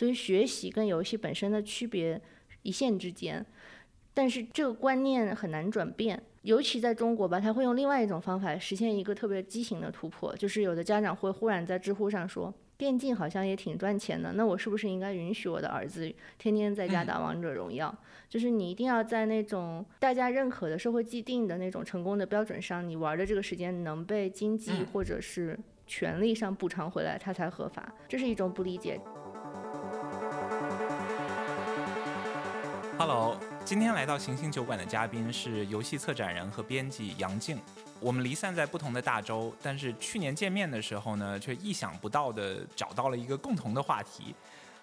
所以学习跟游戏本身的区别一线之间。但是这个观念很难转变，尤其在中国吧，他会用另外一种方法实现一个特别畸形的突破，就是有的家长会忽然在知乎上说，电竞好像也挺赚钱的，那我是不是应该允许我的儿子天天在家打王者荣耀？就是你一定要在那种大家认可的社会既定的那种成功的标准上，你玩的这个时间能被经济或者是权利上补偿回来，它才合法。这是一种不理解。Hello，今天来到行星酒馆的嘉宾是游戏策展人和编辑杨静。我们离散在不同的大洲，但是去年见面的时候呢，却意想不到的找到了一个共同的话题。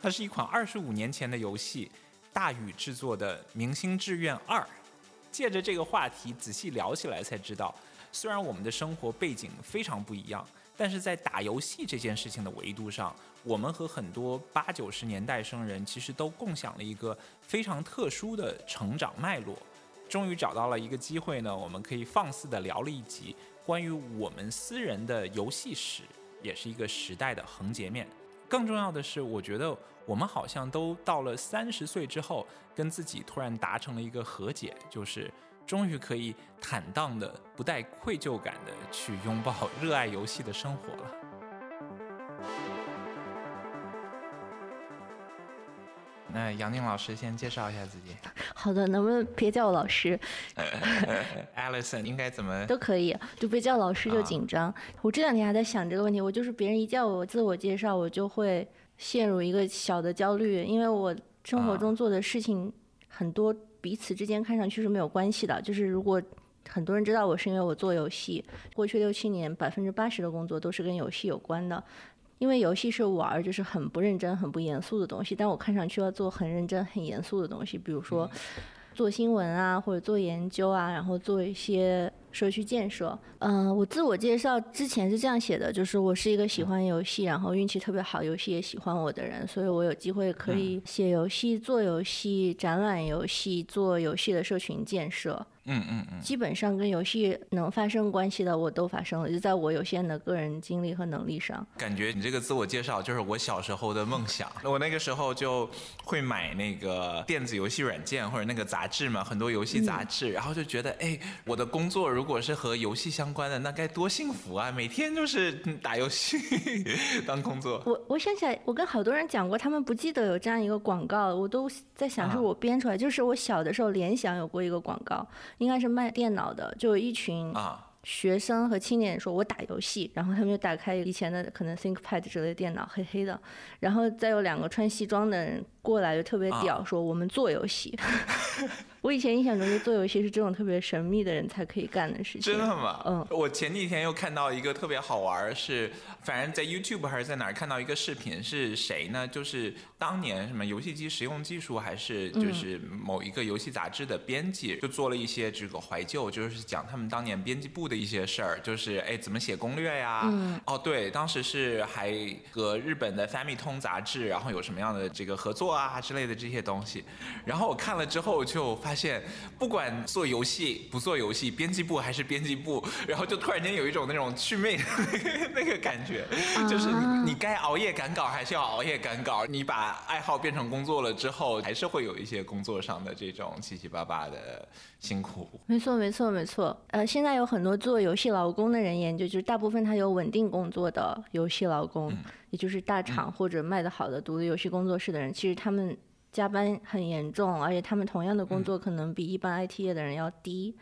它是一款二十五年前的游戏，大宇制作的《明星志愿二》。借着这个话题仔细聊起来，才知道，虽然我们的生活背景非常不一样。但是在打游戏这件事情的维度上，我们和很多八九十年代生人其实都共享了一个非常特殊的成长脉络。终于找到了一个机会呢，我们可以放肆的聊了一集关于我们私人的游戏史，也是一个时代的横截面。更重要的是，我觉得我们好像都到了三十岁之后，跟自己突然达成了一个和解，就是。终于可以坦荡的、不带愧疚感的去拥抱热爱游戏的生活了。那杨宁老师先介绍一下自己。好的，能不能别叫我老师？Alison 应该怎么都可以，就别叫老师就紧张。我这两天还在想这个问题，我就是别人一叫我自我介绍，我就会陷入一个小的焦虑，因为我生活中做的事情很多。彼此之间看上去是没有关系的，就是如果很多人知道我是因为我做游戏，过去六七年百分之八十的工作都是跟游戏有关的，因为游戏是玩，就是很不认真、很不严肃的东西，但我看上去要做很认真、很严肃的东西，比如说做新闻啊，或者做研究啊，然后做一些。社区建设，嗯，我自我介绍之前是这样写的，就是我是一个喜欢游戏，然后运气特别好，游戏也喜欢我的人，所以我有机会可以写游戏、做游戏、展览游戏、做游戏的社群建设。嗯嗯嗯，基本上跟游戏能发生关系的，我都发生了，就在我有限的个人经历和能力上。感觉你这个自我介绍就是我小时候的梦想。我那个时候就会买那个电子游戏软件或者那个杂志嘛，很多游戏杂志，然后就觉得，哎，我的工作如果是和游戏相关的，那该多幸福啊！每天就是 打游戏当工作。我我想起来，我跟好多人讲过，他们不记得有这样一个广告，我都在想是我编出来，就是我小的时候联想有过一个广告。应该是卖电脑的，就有一群学生和青年说：“我打游戏。”然后他们就打开以前的可能 ThinkPad 之类的电脑，黑黑的，然后再有两个穿西装的人。过来就特别屌，说我们做游戏。我以前印象中，就做游戏是这种特别神秘的人才可以干的事情。真的吗？嗯。我前几天又看到一个特别好玩，是反正在 YouTube 还是在哪儿看到一个视频，是谁呢？就是当年什么游戏机实用技术，还是就是某一个游戏杂志的编辑，就做了一些这个怀旧，就是讲他们当年编辑部的一些事儿，就是哎怎么写攻略呀？嗯。哦，对，当时是还和日本的 Family 通杂志，然后有什么样的这个合作？啊之类的这些东西，然后我看了之后就发现，不管做游戏不做游戏，编辑部还是编辑部，然后就突然间有一种那种祛魅的 那个感觉，就是你该熬夜赶稿还是要熬夜赶稿，你把爱好变成工作了之后，还是会有一些工作上的这种七七八八的辛苦。没错，没错，没错。呃，现在有很多做游戏劳工的人研究，就是大部分他有稳定工作的游戏劳工，也就是大厂或者卖得好的独立游戏工作室的人，其实他。们加班很严重，而且他们同样的工作可能比一般 IT 业的人要低。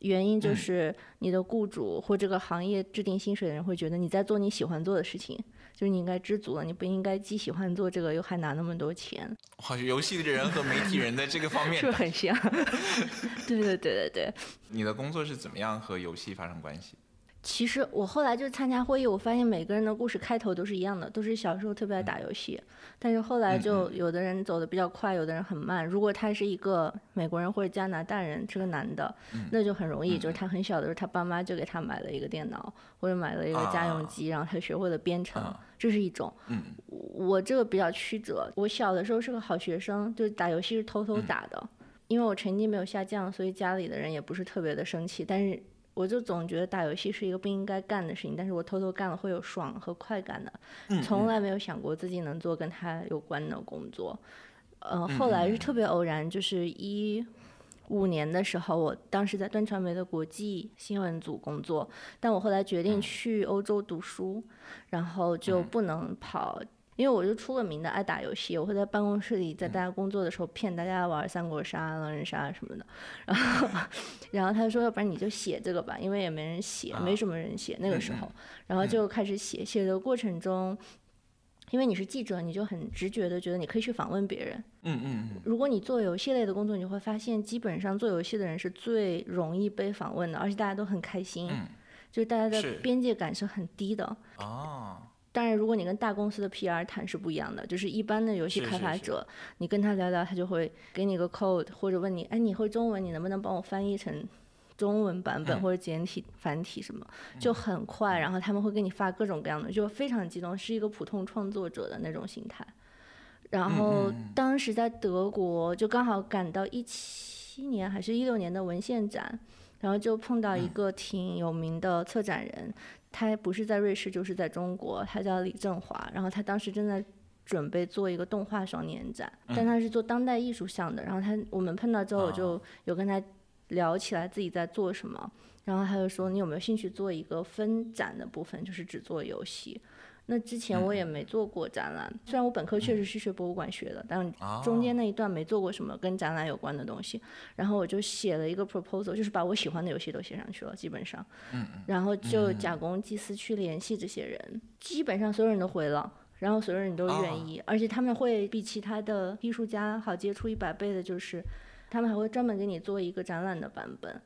原因就是你的雇主或这个行业制定薪水的人会觉得你在做你喜欢做的事情，就是你应该知足了，你不应该既喜欢做这个又还拿那么多钱。好，游戏的人和媒体人在这个方面是不是很像？对对对对对。你的工作是怎么样和游戏发生关系？其实我后来就参加会议，我发现每个人的故事开头都是一样的，都是小时候特别爱打游戏。但是后来就有的人走的比较快，有的人很慢。如果他是一个美国人或者加拿大人，是个男的，那就很容易，就是他很小的时候，他爸妈就给他买了一个电脑或者买了一个家用机，然后他学会了编程，这是一种。我这个比较曲折，我小的时候是个好学生，就打游戏是偷偷打的，因为我成绩没有下降，所以家里的人也不是特别的生气，但是。我就总觉得打游戏是一个不应该干的事情，但是我偷偷干了会有爽和快感的，从来没有想过自己能做跟他有关的工作。呃，后来是特别偶然，就是一五年的时候，我当时在端传媒的国际新闻组工作，但我后来决定去欧洲读书，然后就不能跑。因为我就出了名的爱打游戏，我会在办公室里，在大家工作的时候骗大家玩三国杀、狼人杀什么的。然后，然后他说：“要不然你就写这个吧，因为也没人写，没什么人写那个时候。”然后就开始写，写的过程中，因为你是记者，你就很直觉的觉得你可以去访问别人。嗯嗯嗯。如果你做游戏类的工作，你会发现基本上做游戏的人是最容易被访问的，而且大家都很开心。嗯。就是大家的边界感是很低的。哦。当然，如果你跟大公司的 PR 谈是不一样的，就是一般的游戏开发者，你跟他聊聊，他就会给你个 code，或者问你，哎，你会中文，你能不能帮我翻译成中文版本或者简体、繁体什么，就很快。然后他们会给你发各种各样的，就非常激动，是一个普通创作者的那种心态。然后当时在德国，就刚好赶到一七年还是一六年的文献展，然后就碰到一个挺有名的策展人。他不是在瑞士，就是在中国。他叫李振华，然后他当时正在准备做一个动画双年展，但他是做当代艺术项的。然后他我们碰到之后，我就有跟他聊起来自己在做什么，然后他就说：“你有没有兴趣做一个分展的部分，就是只做游戏？”那之前我也没做过展览，虽然我本科确实是学博物馆学的，但中间那一段没做过什么跟展览有关的东西。然后我就写了一个 proposal，就是把我喜欢的游戏都写上去了，基本上。然后就假公济私去联系这些人，基本上所有人都回了，然后所有人都愿意，而且他们会比其他的艺术家好接触一百倍的，就是他们还会专门给你做一个展览的版本。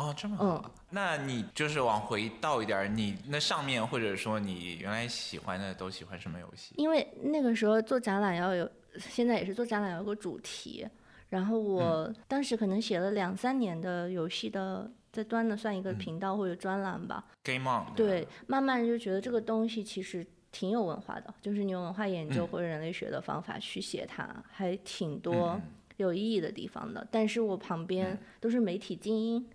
哦，这么好。那你就是往回倒一点，你那上面或者说你原来喜欢的都喜欢什么游戏？因为那个时候做展览要有，现在也是做展览有个主题。然后我当时可能写了两三年的游戏的，在端的算一个频道或者专栏吧。Game on。对，慢慢就觉得这个东西其实挺有文化的，就是你用文化研究或者人类学的方法去写它，还挺多有意义的地方的。但是我旁边都是媒体精英。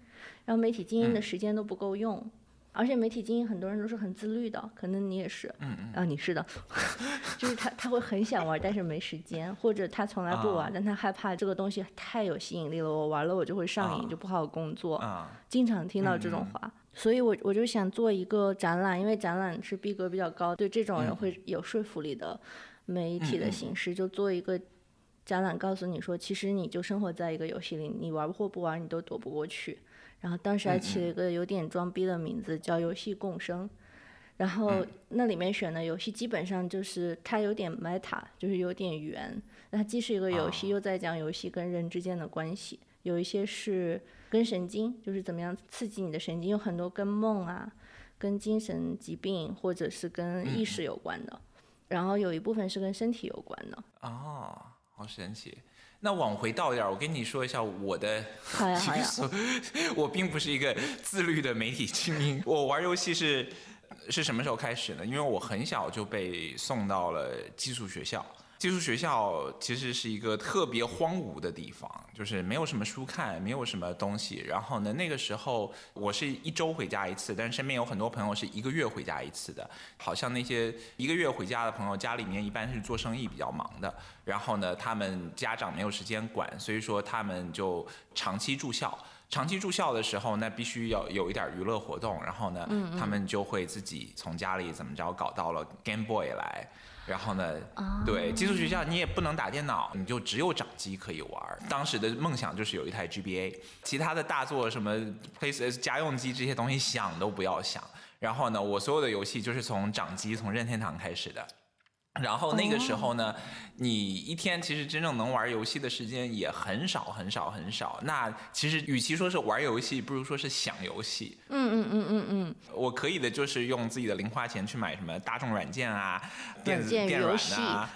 然后媒体精英的时间都不够用，而且媒体精英很多人都是很自律的，可能你也是，嗯嗯，啊你是的，就是他他会很想玩，但是没时间，或者他从来不玩，但他害怕这个东西太有吸引力了，我玩了我就会上瘾，就不好工作，经常听到这种话，所以我我就想做一个展览，因为展览是逼格比较高，对这种人会有说服力的媒体的形式，就做一个展览，告诉你说，其实你就生活在一个游戏里，你玩或不玩，你都躲不过去。然后当时还起了一个有点装逼的名字，叫“游戏共生”。然后那里面选的游戏基本上就是它有点 meta，就是有点圆。它既是一个游戏，又在讲游戏跟人之间的关系。有一些是跟神经，就是怎么样刺激你的神经，有很多跟梦啊、跟精神疾病或者是跟意识有关的。然后有一部分是跟身体有关的。哦，好神奇。那往回倒一点，我跟你说一下我的其实。我并不是一个自律的媒体精英。我玩游戏是是什么时候开始呢？因为我很小就被送到了寄宿学校。寄宿学校其实是一个特别荒芜的地方，就是没有什么书看，没有什么东西。然后呢，那个时候我是一周回家一次，但是身边有很多朋友是一个月回家一次的。好像那些一个月回家的朋友，家里面一般是做生意比较忙的，然后呢，他们家长没有时间管，所以说他们就长期住校。长期住校的时候，那必须要有一点娱乐活动，然后呢，他们就会自己从家里怎么着搞到了 Game Boy 来。然后呢？对，寄宿学校你也不能打电脑，你就只有掌机可以玩。当时的梦想就是有一台 GBA，其他的大作什么 PS 家用机这些东西想都不要想。然后呢，我所有的游戏就是从掌机从任天堂开始的。然后那个时候呢，你一天其实真正能玩游戏的时间也很少很少很少。那其实与其说是玩游戏，不如说是想游戏。嗯嗯嗯嗯嗯。我可以的就是用自己的零花钱去买什么大众软件啊、电子电软啊。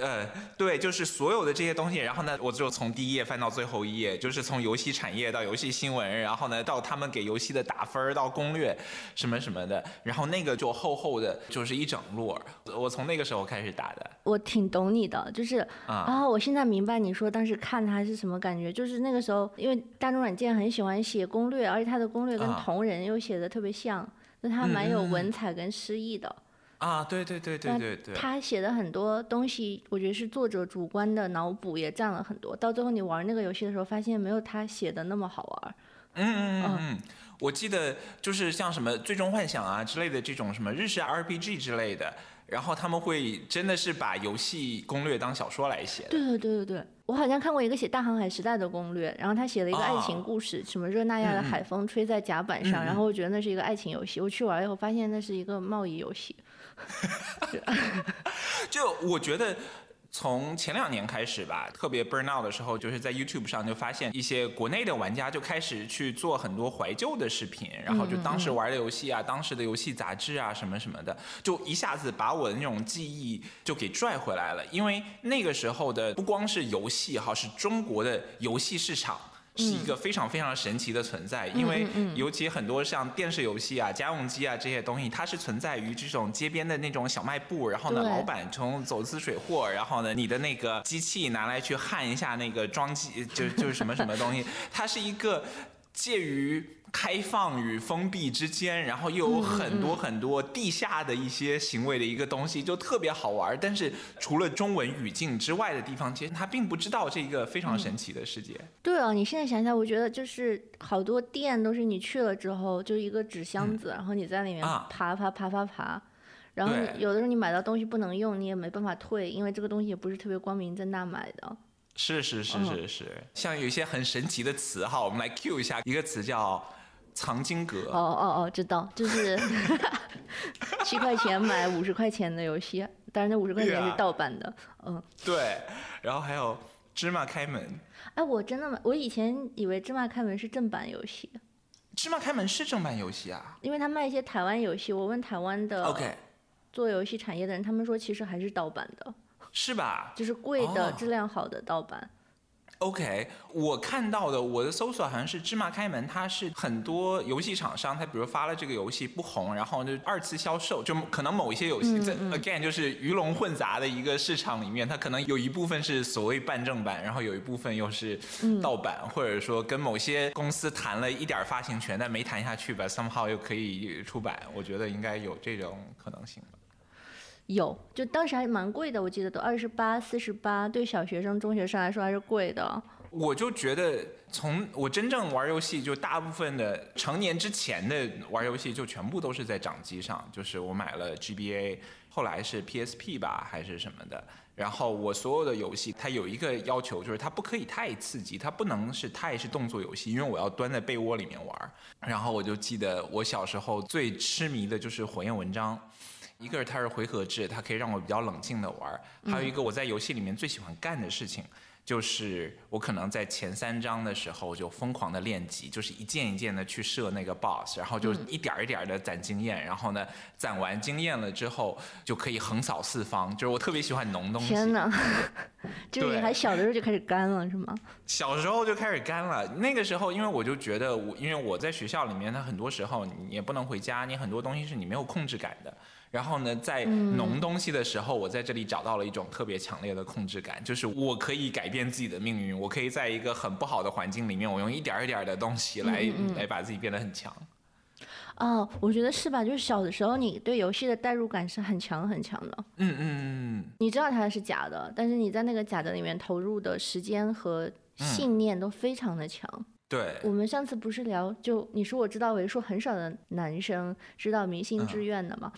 呃，对，就是所有的这些东西，然后呢，我就从第一页翻到最后一页，就是从游戏产业到游戏新闻，然后呢，到他们给游戏的打分到攻略什么什么的，然后那个就厚厚的，就是一整摞。我从那个时候开始打的。我挺懂你的，就是啊，我现在明白你说当时看他是什么感觉，就是那个时候，因为大众软件很喜欢写攻略，而且他的攻略跟同人又写的特别像，那他蛮有文采跟诗意的。啊，对对对对对对，他写的很多东西，我觉得是作者主观的脑补也占了很多。到最后你玩那个游戏的时候，发现没有他写的那么好玩。嗯嗯嗯嗯，我记得就是像什么《最终幻想》啊之类的这种什么日式 RPG 之类的，然后他们会真的是把游戏攻略当小说来写。对对对对对，我好像看过一个写大航海时代的攻略，然后他写了一个爱情故事，什么热那亚的海风吹在甲板上，然后我觉得那是一个爱情游戏。我去玩以后发现那是一个贸易游戏。就我觉得，从前两年开始吧，特别 burn out 的时候，就是在 YouTube 上就发现一些国内的玩家就开始去做很多怀旧的视频，然后就当时玩的游戏啊，当时的游戏杂志啊什么什么的，就一下子把我的那种记忆就给拽回来了。因为那个时候的不光是游戏哈，是中国的游戏市场。是一个非常非常神奇的存在，因为尤其很多像电视游戏啊、家用机啊这些东西，它是存在于这种街边的那种小卖部，然后呢，老板从走私水货，然后呢，你的那个机器拿来去焊一下那个装机，就就是什么什么东西，它是一个介于。开放与封闭之间，然后又有很多很多地下的一些行为的一个东西，就特别好玩。但是除了中文语境之外的地方，其实他并不知道这个非常神奇的世界。对啊，你现在想想，我觉得就是好多店都是你去了之后，就一个纸箱子，然后你在里面爬爬爬爬爬，然后有的时候你买到东西不能用，你也没办法退，因为这个东西也不是特别光明正大买的。是是是是是，像有一些很神奇的词哈，我们来 Q 一下，一个词叫。藏经阁哦哦哦，知道，就是 七块钱买五十块钱的游戏，但是那五十块钱是盗版的，嗯。对，然后还有芝麻开门。哎，我真的，我以前以为芝麻开门是正版游戏。芝麻开门是正版游戏啊？因为他卖一些台湾游戏，我问台湾的 OK 做游戏产业的人，他们说其实还是盗版的。是吧？就是贵的、质量好的盗版。OK，我看到的我的搜索好像是芝麻开门，它是很多游戏厂商，它比如发了这个游戏不红，然后就二次销售，就可能某一些游戏在 again 就是鱼龙混杂的一个市场里面，它可能有一部分是所谓半正版，然后有一部分又是盗版，或者说跟某些公司谈了一点发行权，但没谈下去吧，somehow 又可以出版，我觉得应该有这种可能性吧。有，就当时还蛮贵的，我记得都二十八、四十八，对小学生、中学生来说还是贵的。我就觉得，从我真正玩游戏，就大部分的成年之前的玩游戏，就全部都是在掌机上。就是我买了 GBA，后来是 PSP 吧，还是什么的。然后我所有的游戏，它有一个要求，就是它不可以太刺激，它不能是太是动作游戏，因为我要端在被窝里面玩。然后我就记得我小时候最痴迷的就是火焰文章。一个是它是回合制，它可以让我比较冷静的玩还有一个我在游戏里面最喜欢干的事情，就是我可能在前三章的时候就疯狂的练级，就是一件一件的去射那个 boss，然后就一点一点的攒经验，然后呢攒完经验了之后就可以横扫四方，就是我特别喜欢农东西。天哪，就是你还小的时候就开始干了是吗？小时候就开始干了，那个时候因为我就觉得我因为我在学校里面，它很多时候你也不能回家，你很多东西是你没有控制感的。然后呢，在浓东西的时候，我在这里找到了一种特别强烈的控制感，就是我可以改变自己的命运，我可以在一个很不好的环境里面，我用一点一点的东西来来把自己变得很强。哦，我觉得是吧？就是小的时候，你对游戏的代入感是很强很强的。嗯嗯嗯。你知道它是假的，但是你在那个假的里面投入的时间和信念都非常的强。对。我们上次不是聊，就你说我知道为数很少的男生知道明星志愿的吗？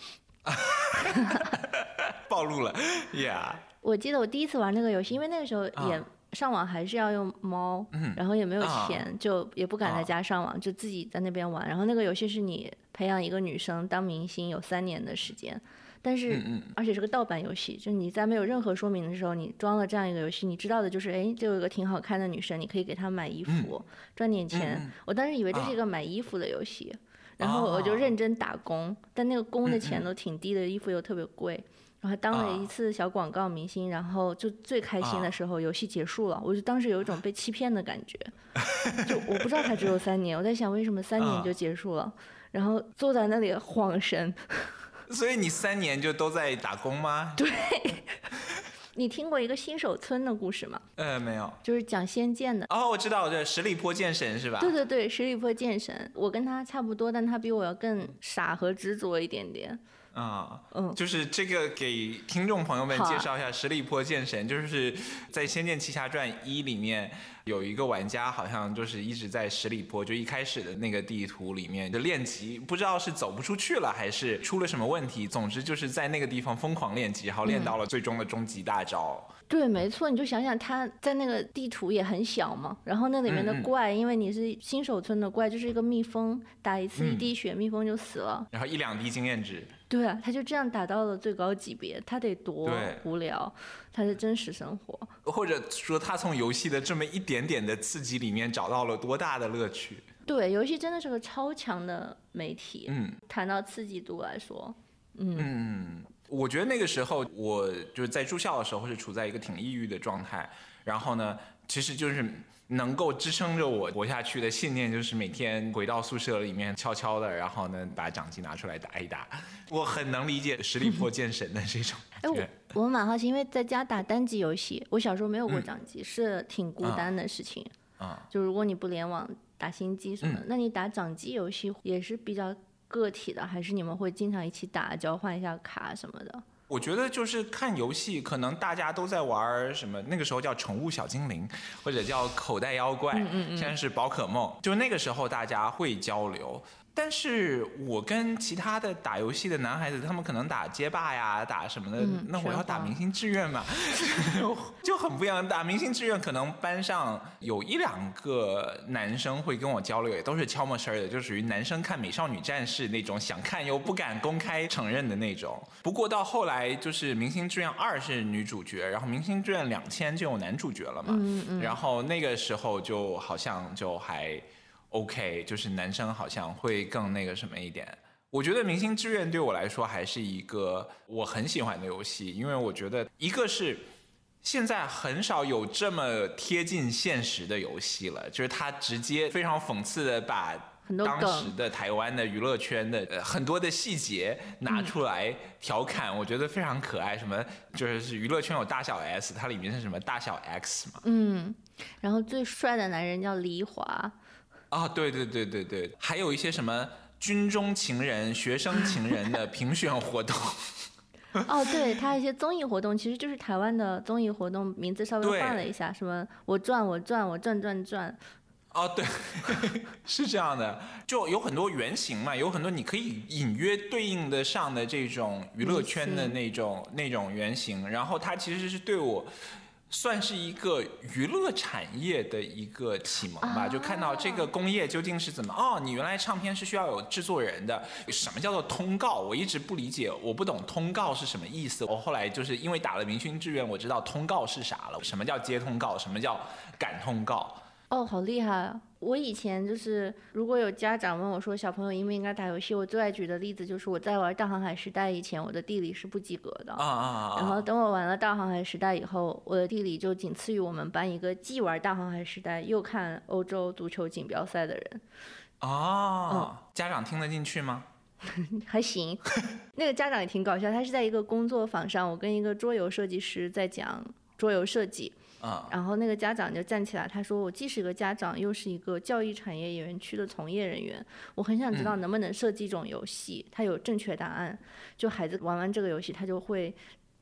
暴露了，Yeah。我记得我第一次玩那个游戏，因为那个时候也上网还是要用猫，然后也没有钱，就也不敢在家上网，就自己在那边玩。然后那个游戏是你培养一个女生当明星有三年的时间，但是而且是个盗版游戏，就你在没有任何说明的时候，你装了这样一个游戏，你知道的就是，哎，就有一个挺好看的女生，你可以给她买衣服赚点钱。我当时以为这是一个买衣服的游戏。然后我就认真打工，但那个工的钱都挺低的，衣服又特别贵。然后当了一次小广告明星，然后就最开心的时候，游戏结束了，我就当时有一种被欺骗的感觉。就我不知道它只有三年，我在想为什么三年就结束了，然后坐在那里晃神。所以你三年就都在打工吗？对。你听过一个新手村的故事吗？呃，没有，就是讲仙剑的。哦，我知道，对，十里坡剑神是吧？对对对，十里坡剑神，我跟他差不多，但他比我要更傻和执着一点点。啊，嗯，就是这个给听众朋友们介绍一下十里坡剑神，就是在《仙剑奇侠传一》里面有一个玩家，好像就是一直在十里坡，就一开始的那个地图里面的练级，不知道是走不出去了，还是出了什么问题，总之就是在那个地方疯狂练级，然后练到了最终的终极大招。对，没错，你就想想他在那个地图也很小嘛，然后那里面的怪，因为你是新手村的怪，就是一个蜜蜂，打一次一滴血，蜜蜂就死了，然后一两滴经验值。对啊，他就这样达到了最高级别，他得多无聊，他的真实生活，或者说他从游戏的这么一点点的刺激里面找到了多大的乐趣？对，游戏真的是个超强的媒体。嗯，谈到刺激度来说，嗯，我觉得那个时候我就是在住校的时候是处在一个挺抑郁的状态，然后呢，其实就是。能够支撑着我活下去的信念，就是每天回到宿舍里面，悄悄的，然后呢，把掌机拿出来打一打。我很能理解实力破剑神的这种。哎，我我蛮好奇，因为在家打单机游戏，我小时候没有过掌机，是挺孤单的事情。啊。就如果你不联网打星机什么，那你打掌机游戏也是比较个体的，还是你们会经常一起打，交换一下卡什么的？我觉得就是看游戏，可能大家都在玩什么，那个时候叫宠物小精灵，或者叫口袋妖怪，现在是宝可梦，就那个时候大家会交流。但是我跟其他的打游戏的男孩子，他们可能打街霸呀，打什么的，那我要打明星志愿嘛，就很不一样。打明星志愿，可能班上有一两个男生会跟我交流，也都是悄没声儿的，就属于男生看美少女战士那种，想看又不敢公开承认的那种。不过到后来，就是明星志愿二是女主角，然后明星志愿两千就有男主角了嘛，嗯嗯然后那个时候就好像就还。OK，就是男生好像会更那个什么一点。我觉得《明星志愿》对我来说还是一个我很喜欢的游戏，因为我觉得一个是现在很少有这么贴近现实的游戏了，就是它直接非常讽刺的把当时的台湾的娱乐圈的很多的细节拿出来调侃，我觉得非常可爱。什么就是娱乐圈有大小 S，它里面是什么大小 X 嘛？嗯，然后最帅的男人叫黎华。啊，对对对对对，还有一些什么军中情人、学生情人的 评选活动。哦，对他一些综艺活动，其实就是台湾的综艺活动，名字稍微换了一下，什么我转我转我转转转。哦，对，是这样的，就有很多原型嘛，有很多你可以隐约对应的上的这种娱乐圈的那种那种原型，然后他其实是对我。算是一个娱乐产业的一个启蒙吧，就看到这个工业究竟是怎么哦，你原来唱片是需要有制作人的，什么叫做通告？我一直不理解，我不懂通告是什么意思。我后来就是因为打了明星志愿，我知道通告是啥了，什么叫接通告，什么叫赶通告。哦，好厉害啊！我以前就是，如果有家长问我说小朋友应不应该打游戏，我最爱举的例子就是我在玩大航海时代以前，我的地理是不及格的。啊啊啊！然后等我玩了大航海时代以后，我的地理就仅次于我们班一个既玩大航海时代又看欧洲足球锦标赛的人。哦，家长听得进去吗？还行，那个家长也挺搞笑，他是在一个工作坊上，我跟一个桌游设计师在讲桌游设计。然后那个家长就站起来，他说：“我既是一个家长，又是一个教育产业园区的从业人员，我很想知道能不能设计一种游戏，它有正确答案，就孩子玩完这个游戏，他就会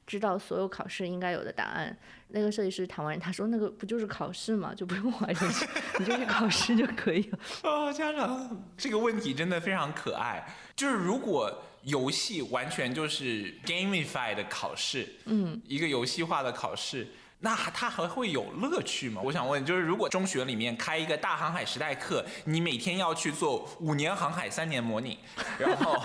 知道所有考试应该有的答案。”那个设计师谈完，他说：“那个不就是考试吗？就不用玩游戏，你就去考试就可以了。”哦，家长，这个问题真的非常可爱。就是如果游戏完全就是 gamify 的考试，嗯，一个游戏化的考试。那他还会有乐趣吗？我想问，就是如果中学里面开一个大航海时代课，你每天要去做五年航海三年模拟，然后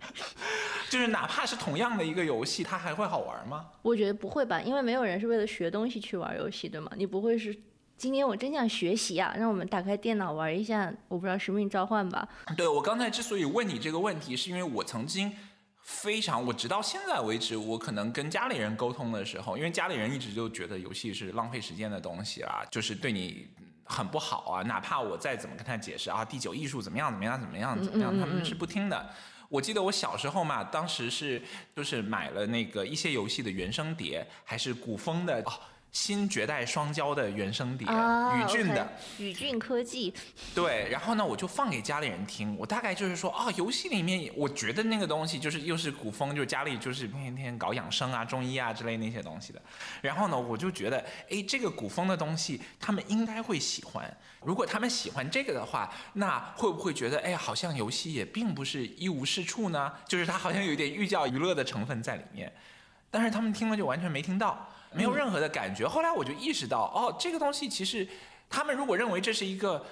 就是哪怕是同样的一个游戏，它还会好玩吗？我觉得不会吧，因为没有人是为了学东西去玩游戏，对吗？你不会是今天我真想学习啊，让我们打开电脑玩一下，我不知道《使命召唤》吧？对我刚才之所以问你这个问题，是因为我曾经。非常，我直到现在为止，我可能跟家里人沟通的时候，因为家里人一直就觉得游戏是浪费时间的东西啊，就是对你很不好啊。哪怕我再怎么跟他解释啊，第九艺术怎么样怎么样怎么样怎么样，他们是不听的。我记得我小时候嘛，当时是就是买了那个一些游戏的原声碟，还是古风的。新绝代双骄的原声碟，宇俊的，宇俊科技。对，然后呢，我就放给家里人听。我大概就是说，啊，游戏里面，我觉得那个东西就是又是古风，就是家里就是天天搞养生啊、中医啊之类那些东西的。然后呢，我就觉得，哎，这个古风的东西，他们应该会喜欢。如果他们喜欢这个的话，那会不会觉得，哎，好像游戏也并不是一无是处呢？就是它好像有一点寓教于乐的成分在里面。但是他们听了就完全没听到。没有任何的感觉。后来我就意识到，哦，这个东西其实，他们如果认为这是一个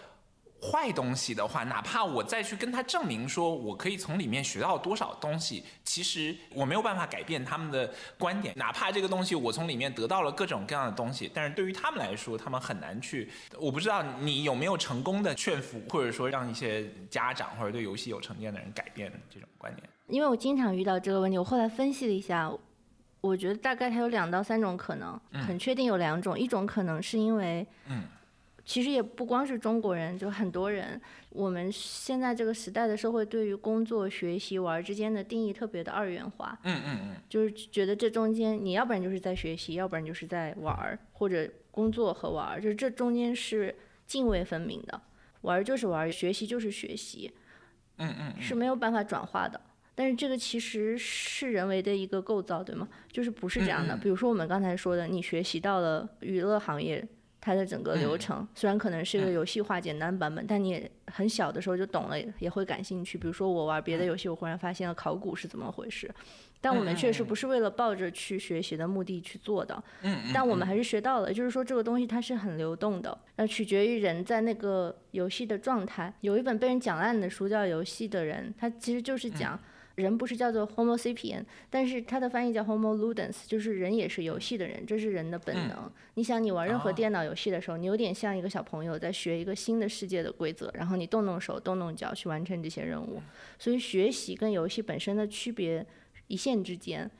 坏东西的话，哪怕我再去跟他证明说我可以从里面学到多少东西，其实我没有办法改变他们的观点。哪怕这个东西我从里面得到了各种各样的东西，但是对于他们来说，他们很难去。我不知道你有没有成功的劝服，或者说让一些家长或者对游戏有成见的人改变这种观念。因为我经常遇到这个问题，我后来分析了一下。我觉得大概它有两到三种可能，很确定有两种。一种可能是因为，其实也不光是中国人，就很多人，我们现在这个时代的社会对于工作、学习、玩之间的定义特别的二元化。嗯嗯嗯，就是觉得这中间你要不然就是在学习，要不然就是在玩，或者工作和玩，就是这中间是泾渭分明的。玩就是玩，学习就是学习。嗯嗯，是没有办法转化的。但是这个其实是人为的一个构造，对吗？就是不是这样的。比如说我们刚才说的，你学习到了娱乐行业它的整个流程，虽然可能是一个游戏化简单版本，但你也很小的时候就懂了，也会感兴趣。比如说我玩别的游戏，我忽然发现了考古是怎么回事，但我们确实不是为了抱着去学习的目的去做的。嗯但我们还是学到了，就是说这个东西它是很流动的，那取决于人在那个游戏的状态。有一本被人讲烂的书叫《游戏的人》，它其实就是讲。人不是叫做 Homo sapien，但是它的翻译叫 Homo ludens，就是人也是游戏的人，这是人的本能。你想，你玩任何电脑游戏的时候，你有点像一个小朋友在学一个新的世界的规则，然后你动动手、动动脚去完成这些任务。所以学习跟游戏本身的区别一线之间，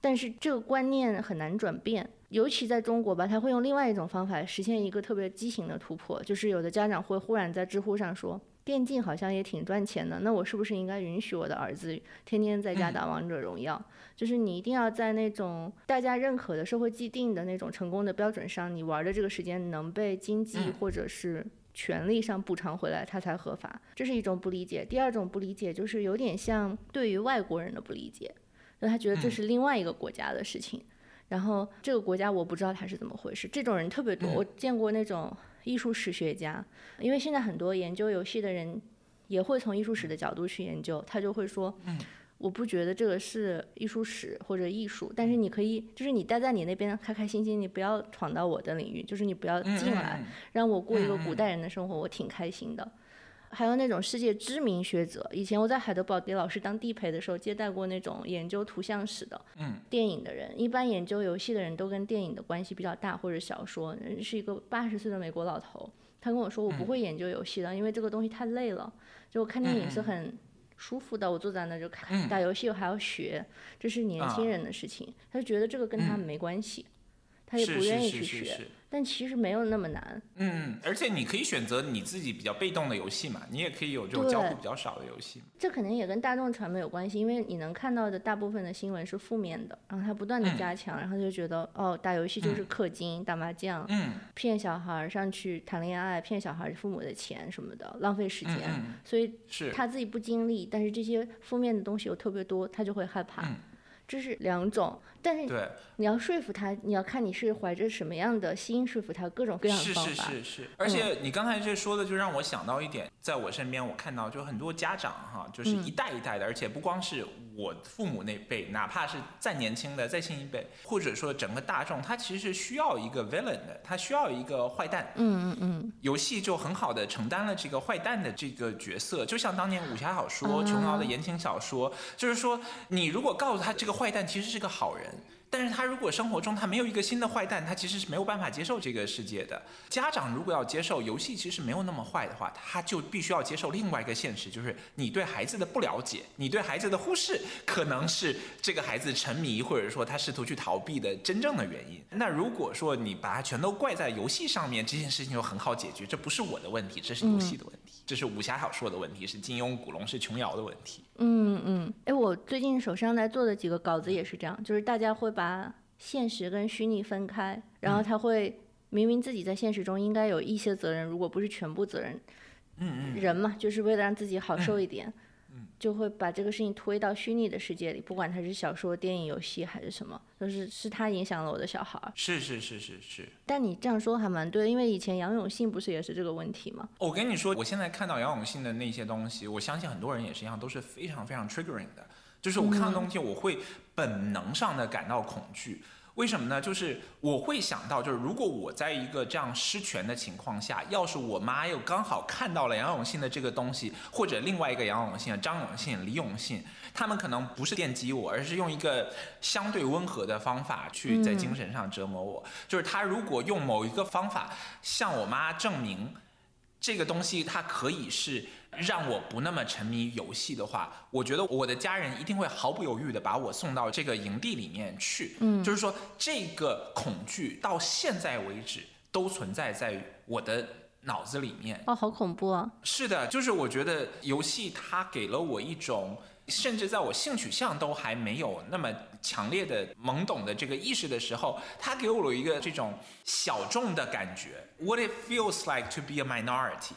但是这个观念很难转变，尤其在中国吧，他会用另外一种方法实现一个特别畸形的突破，就是有的家长会忽然在知乎上说。电竞好像也挺赚钱的，那我是不是应该允许我的儿子天天在家打王者荣耀？就是你一定要在那种大家认可的社会既定的那种成功的标准上，你玩的这个时间能被经济或者是权利上补偿回来，它才合法。这是一种不理解。第二种不理解就是有点像对于外国人的不理解，就他觉得这是另外一个国家的事情，然后这个国家我不知道他是怎么回事。这种人特别多，我见过那种。艺术史学家，因为现在很多研究游戏的人也会从艺术史的角度去研究，他就会说，我不觉得这个是艺术史或者艺术，但是你可以，就是你待在你那边开开心心，你不要闯到我的领域，就是你不要进来，让我过一个古代人的生活，我挺开心的。还有那种世界知名学者，以前我在海德堡给老师当地陪的时候，接待过那种研究图像史的、电影的人。一般研究游戏的人都跟电影的关系比较大，或者小说。是一个八十岁的美国老头，他跟我说：“我不会研究游戏的，因为这个东西太累了。就我看电影是很舒服的，我坐在那就看。打游戏我还要学，这是年轻人的事情。他就觉得这个跟他们没关系，他也不愿意去学。”但其实没有那么难。嗯，而且你可以选择你自己比较被动的游戏嘛，你也可以有这种交互比较少的游戏。这肯定也跟大众传媒有关系，因为你能看到的大部分的新闻是负面的，然后他不断的加强，然后就觉得哦，打游戏就是氪金、打麻将，骗小孩上去谈恋爱，骗小孩父母的钱什么的，浪费时间。所以他自己不经历，但是这些负面的东西又特别多，他就会害怕。这是两种，但是对你要说服他，你要看你是怀着什么样的心说服他，各种各样的方法。是是是是，而且你刚才这说的，就让我想到一点，在我身边我看到就很多家长哈，就是一代一代的，而且不光是我父母那辈，哪怕是再年轻的再新一辈，或者说整个大众，他其实是需要一个 villain 的，他需要一个坏蛋。嗯嗯嗯。游戏就很好的承担了这个坏蛋的这个角色，就像当年武侠小说、琼瑶的言情小说，就是说你如果告诉他这个。坏蛋其实是个好人，但是他如果生活中他没有一个新的坏蛋，他其实是没有办法接受这个世界的。家长如果要接受游戏其实没有那么坏的话，他就必须要接受另外一个现实，就是你对孩子的不了解，你对孩子的忽视，可能是这个孩子沉迷或者说他试图去逃避的真正的原因。那如果说你把它全都怪在游戏上面，这件事情就很好解决，这不是我的问题，这是游戏的问题，这是武侠小说的问题，是金庸、古龙、是琼瑶的问题。嗯嗯，哎，我最近手上在做的几个稿子也是这样，就是大家会把现实跟虚拟分开，然后他会明明自己在现实中应该有一些责任，如果不是全部责任，嗯嗯，人嘛，就是为了让自己好受一点，就会把这个事情推到虚拟的世界里，不管它是小说、电影、游戏还是什么，就是是他影响了我的小孩。是是是是是。但你这样说还蛮对的，因为以前杨永信不是也是这个问题吗？我跟你说，我现在看到杨永信的那些东西，我相信很多人也是一样，都是非常非常 triggering 的。就是我看到东西，我会本能上的感到恐惧。为什么呢？就是我会想到，就是如果我在一个这样失权的情况下，要是我妈又刚好看到了杨永信的这个东西，或者另外一个杨永信、张永信、李永信，他们可能不是电击我，而是用一个相对温和的方法去在精神上折磨我。就是他如果用某一个方法向我妈证明。这个东西它可以是让我不那么沉迷游戏的话，我觉得我的家人一定会毫不犹豫的把我送到这个营地里面去。嗯，就是说这个恐惧到现在为止都存在在我的脑子里面。哦，好恐怖啊！是的，就是我觉得游戏它给了我一种。甚至在我性取向都还没有那么强烈的懵懂的这个意识的时候，他给我了一个这种小众的感觉。What it feels like to be a minority。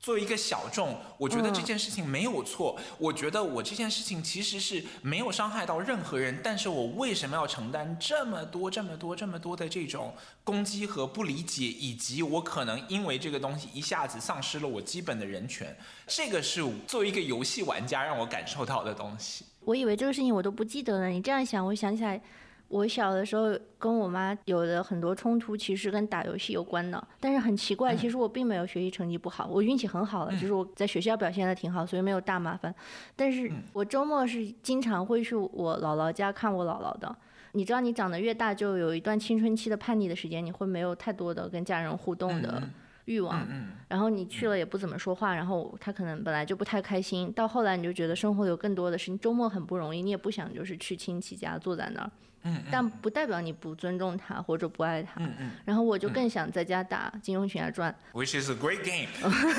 作为一个小众，我觉得这件事情没有错。我觉得我这件事情其实是没有伤害到任何人，但是我为什么要承担这么多、这么多、这么多的这种攻击和不理解，以及我可能因为这个东西一下子丧失了我基本的人权？这个是作为一个游戏玩家让我感受到的东西。我以为这个事情我都不记得了，你这样想，我想起来。我小的时候跟我妈有的很多冲突，其实跟打游戏有关的。但是很奇怪，其实我并没有学习成绩不好，我运气很好了，就是我在学校表现的挺好，所以没有大麻烦。但是我周末是经常会去我姥姥家看我姥姥的。你知道，你长得越大，就有一段青春期的叛逆的时间，你会没有太多的跟家人互动的欲望。然后你去了也不怎么说话，然后他可能本来就不太开心。到后来你就觉得生活有更多的事情，周末很不容易，你也不想就是去亲戚家坐在那儿。嗯，但不代表你不尊重他或者不爱他。然后我就更想在家打《金庸群侠传》，which is a great game。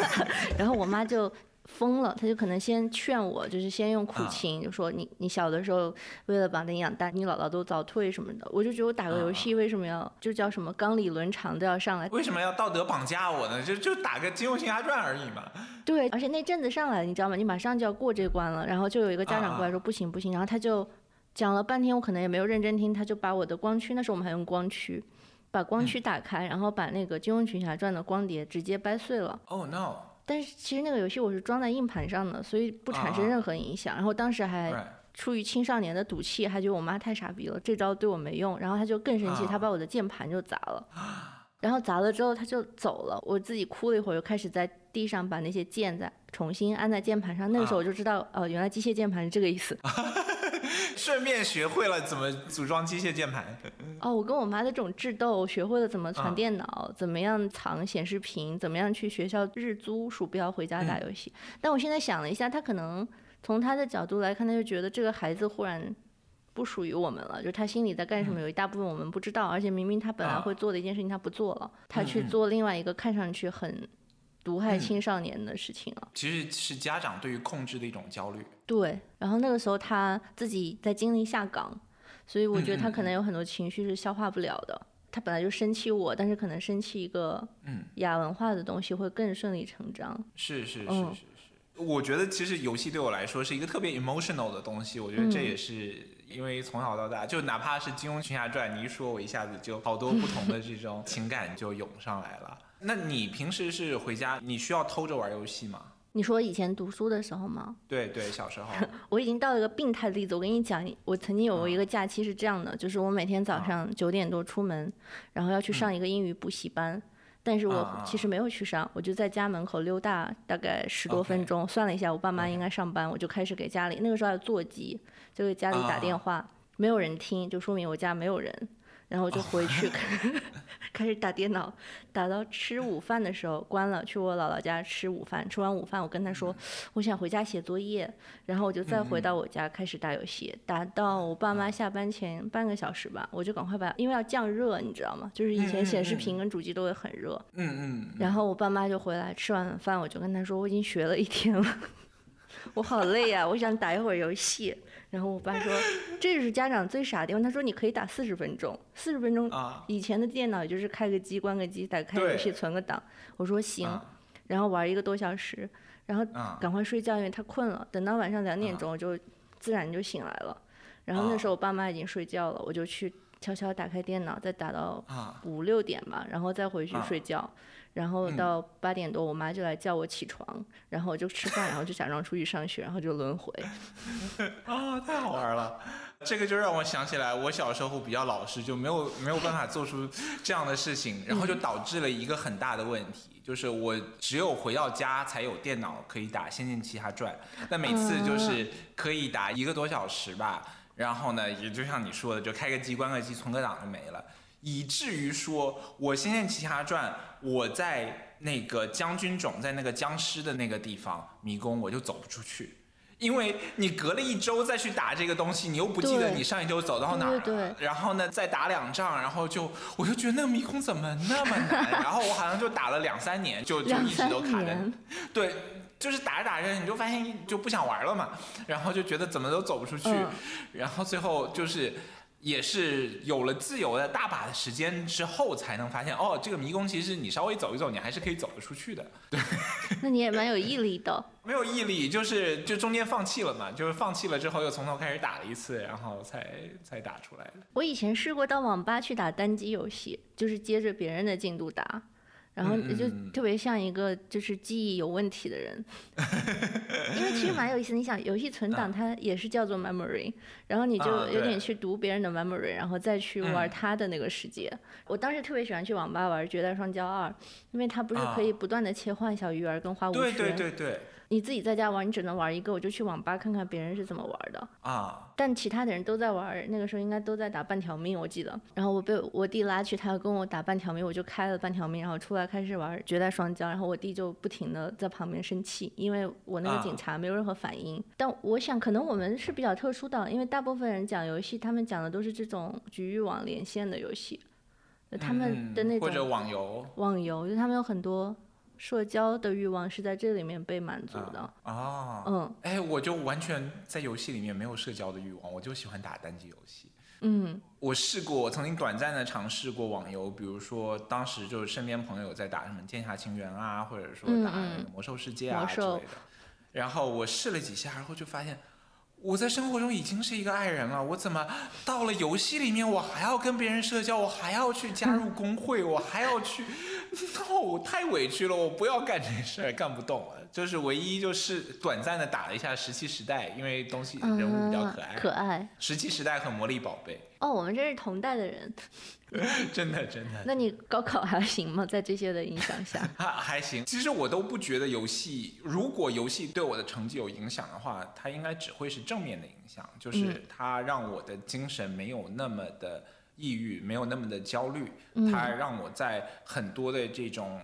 然后我妈就疯了，他就可能先劝我，就是先用苦情，就说你你小的时候为了把你养大，你姥姥都早退什么的。我就觉得我打个游戏为什么要就叫什么纲理伦常都要上来？为什么要道德绑架我呢？就就打个《金庸群侠传》而已嘛。对，而且那阵子上来你知道吗？你马上就要过这关了，然后就有一个家长过来说不行不行，然后他就。讲了半天，我可能也没有认真听，他就把我的光驱，那时候我们还用光驱，把光驱打开，然后把那个《金庸群侠传》的光碟直接掰碎了。Oh no！但是其实那个游戏我是装在硬盘上的，所以不产生任何影响。然后当时还出于青少年的赌气，还觉得我妈太傻逼了，这招对我没用。然后她就更生气，他把我的键盘就砸了。然后砸了之后她就走了，我自己哭了一会儿，又开始在地上把那些键再重新按在键盘上。那个时候我就知道，哦，原来机械键盘是这个意思。顺便学会了怎么组装机械键盘。哦，我跟我妈的这种智斗，学会了怎么传电脑，怎么样藏显示屏，怎么样去学校日租鼠标回家打游戏。但我现在想了一下，他可能从他的角度来看，他就觉得这个孩子忽然不属于我们了，就他心里在干什么，有一大部分我们不知道。而且明明他本来会做的一件事情，他不做了，他去做另外一个看上去很。毒害青少年的事情啊，其实是家长对于控制的一种焦虑。对，然后那个时候他自己在经历下岗，所以我觉得他可能有很多情绪是消化不了的。他本来就生气我，但是可能生气一个嗯亚文化的东西会更顺理成章。是是是是是，我觉得其实游戏对我来说是一个特别 emotional 的东西。我觉得这也是因为从小到大，就哪怕是《金庸群侠传》，你一说，我一下子就好多不同的这种情感就涌上来了。那你平时是回家，你需要偷着玩游戏吗？你说以前读书的时候吗？对对，小时候。我已经到了一个病态的例子。我跟你讲，我曾经有过一个假期是这样的，就是我每天早上九点多出门，然后要去上一个英语补习班，但是我其实没有去上，我就在家门口溜达大概十多分钟。算了一下，我爸妈应该上班，我就开始给家里那个时候还有座机，就给家里打电话。没有人听，就说明我家没有人。然后我就回去 开始打电脑，打到吃午饭的时候关了，去我姥姥家吃午饭。吃完午饭，我跟他说我想回家写作业，然后我就再回到我家开始打游戏，打到我爸妈下班前半个小时吧，我就赶快把，因为要降热，你知道吗？就是以前显示屏跟主机都会很热。嗯嗯。然后我爸妈就回来，吃完饭我就跟他说我已经学了一天了，我好累啊，我想打一会儿游戏。然后我爸说，这是家长最傻的地方。他说你可以打四十分钟，四十分钟。以前的电脑也就是开个机、关个机、打开游戏、存个档。我说行，然后玩一个多小时，然后赶快睡觉，因为他困了。等到晚上两点钟，我就自然就醒来了。然后那时候我爸妈已经睡觉了，我就去悄悄打开电脑，再打到五六点吧，然后再回去睡觉。然后到八点多，我妈就来叫我起床，然后我就吃饭，然后就假装出去上学，然后就轮回。啊，太好玩了！这个就让我想起来，我小时候比较老实，就没有没有办法做出这样的事情，然后就导致了一个很大的问题，就是我只有回到家才有电脑可以打《仙剑奇侠传》，但每次就是可以打一个多小时吧，然后呢，也就像你说的，就开个机、关个机、存个档就没了。以至于说，我《仙剑奇侠传》，我在那个将军冢，在那个僵尸的那个地方迷宫，我就走不出去，因为你隔了一周再去打这个东西，你又不记得你上一周走到哪儿。了，然后呢再打两仗，然后就我就觉得那个迷宫怎么那么难，然后我好像就打了两三年，就就一直都卡在，对，就是打着打着你就发现就不想玩了嘛，然后就觉得怎么都走不出去，然后最后就是。也是有了自由的大把的时间之后，才能发现哦，这个迷宫其实你稍微走一走，你还是可以走得出去的。对，那你也蛮有毅力的。没有毅力，就是就中间放弃了嘛，就是放弃了之后又从头开始打了一次，然后才才打出来的。我以前试过到网吧去打单机游戏，就是接着别人的进度打。然后就特别像一个就是记忆有问题的人，因为其实蛮有意思。你想，游戏存档它也是叫做 memory，然后你就有点去读别人的 memory，然后再去玩他的那个世界。我当时特别喜欢去网吧玩《绝代双骄二》，因为它不是可以不断的切换小鱼儿跟花无缺。对对对对。你自己在家玩，你只能玩一个，我就去网吧看看别人是怎么玩的啊。但其他的人都在玩，那个时候应该都在打半条命，我记得。然后我被我弟拉去，他要跟我打半条命，我就开了半条命，然后出来开始玩绝代双骄，然后我弟就不停的在旁边生气，因为我那个警察没有任何反应。但我想，可能我们是比较特殊的，因为大部分人讲游戏，他们讲的都是这种局域网连线的游戏，他们的那种或者网游，网游就他们有很多。社交的欲望是在这里面被满足的啊，嗯，哎，我就完全在游戏里面没有社交的欲望，我就喜欢打单机游戏。嗯，我试过，我曾经短暂的尝试过网游，比如说当时就是身边朋友在打什么《剑侠情缘》啊，或者说打《魔兽世界》啊之类的，然后我试了几下，然后就发现。我在生活中已经是一个爱人了，我怎么到了游戏里面，我还要跟别人社交，我还要去加入工会，我还要去 no，太委屈了，我不要干这事儿，干不动了。就是唯一就是短暂的打了一下石器时代，因为东西人物比较可爱。可爱。石器时代和魔力宝贝。哦，我们这是同代的人。真的真的。那你高考还行吗？在这些的影响下？还还行。其实我都不觉得游戏，如果游戏对我的成绩有影响的话，它应该只会是正面的影响，就是它让我的精神没有那么的抑郁，没有那么的焦虑，它让我在很多的这种。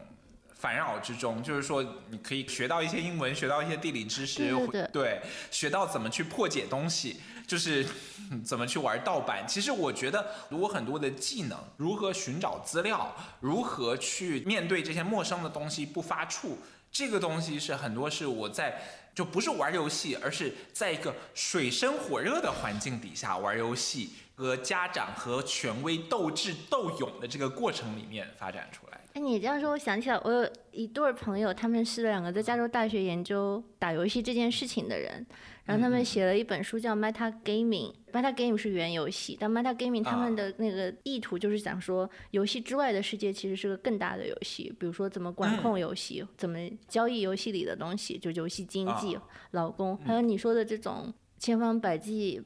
烦扰之中，就是说你可以学到一些英文，学到一些地理知识，对，学到怎么去破解东西，就是 怎么去玩盗版。其实我觉得，如果很多的技能，如何寻找资料，如何去面对这些陌生的东西不发怵，这个东西是很多是我在就不是玩游戏，而是在一个水深火热的环境底下玩游戏，和家长和权威斗智斗勇的这个过程里面发展出来。哎，你这样说，我想起来，我有一对儿朋友，他们是两个在加州大学研究打游戏这件事情的人，然后他们写了一本书叫《Meta Gaming》，Meta Game 是原游戏，但 Meta Gaming 他们的那个意图就是想说，游戏之外的世界其实是个更大的游戏，比如说怎么管控游戏，怎么交易游戏里的东西，就游戏经济、老公，还有你说的这种千方百计。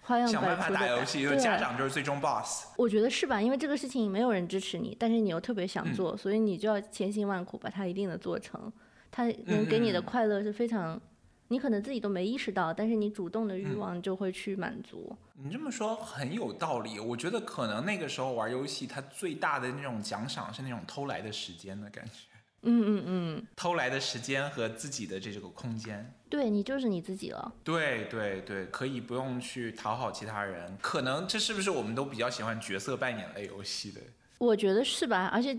花样百出的打游戏，就家长就是最终 boss。我觉得是吧？因为这个事情没有人支持你，但是你又特别想做，所以你就要千辛万苦把它一定的做成。它能给你的快乐是非常你可能自己都没意识到，但是你主动的欲望就会去满足。你这么说很有道理，我觉得可能那个时候玩游戏，它最大的那种奖赏是那种偷来的时间的感觉。嗯嗯嗯，偷来的时间和自己的这个空间，对你就是你自己了。对对对，可以不用去讨好其他人。可能这是不是我们都比较喜欢角色扮演类游戏的？我觉得是吧？而且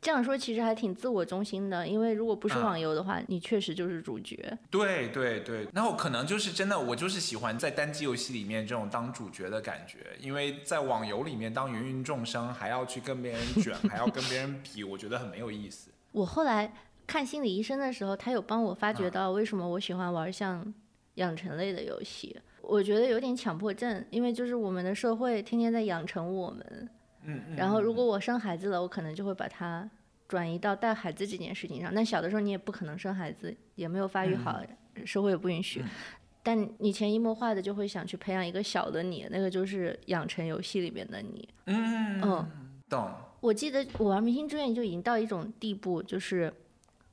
这样说其实还挺自我中心的，因为如果不是网游的话，你确实就是主角。对对对，然后可能就是真的，我就是喜欢在单机游戏里面这种当主角的感觉，因为在网游里面当芸芸众生，还要去跟别人卷，还要跟别人比，我觉得很没有意思。我后来看心理医生的时候，他有帮我发觉到为什么我喜欢玩像养成类的游戏。我觉得有点强迫症，因为就是我们的社会天天在养成我们。嗯嗯。然后如果我生孩子了，我可能就会把它转移到带孩子这件事情上。那小的时候你也不可能生孩子，也没有发育好，社会也不允许。但你潜移默化的就会想去培养一个小的你，那个就是养成游戏里面的你。嗯嗯。懂。我记得我玩《明星志愿》就已经到一种地步，就是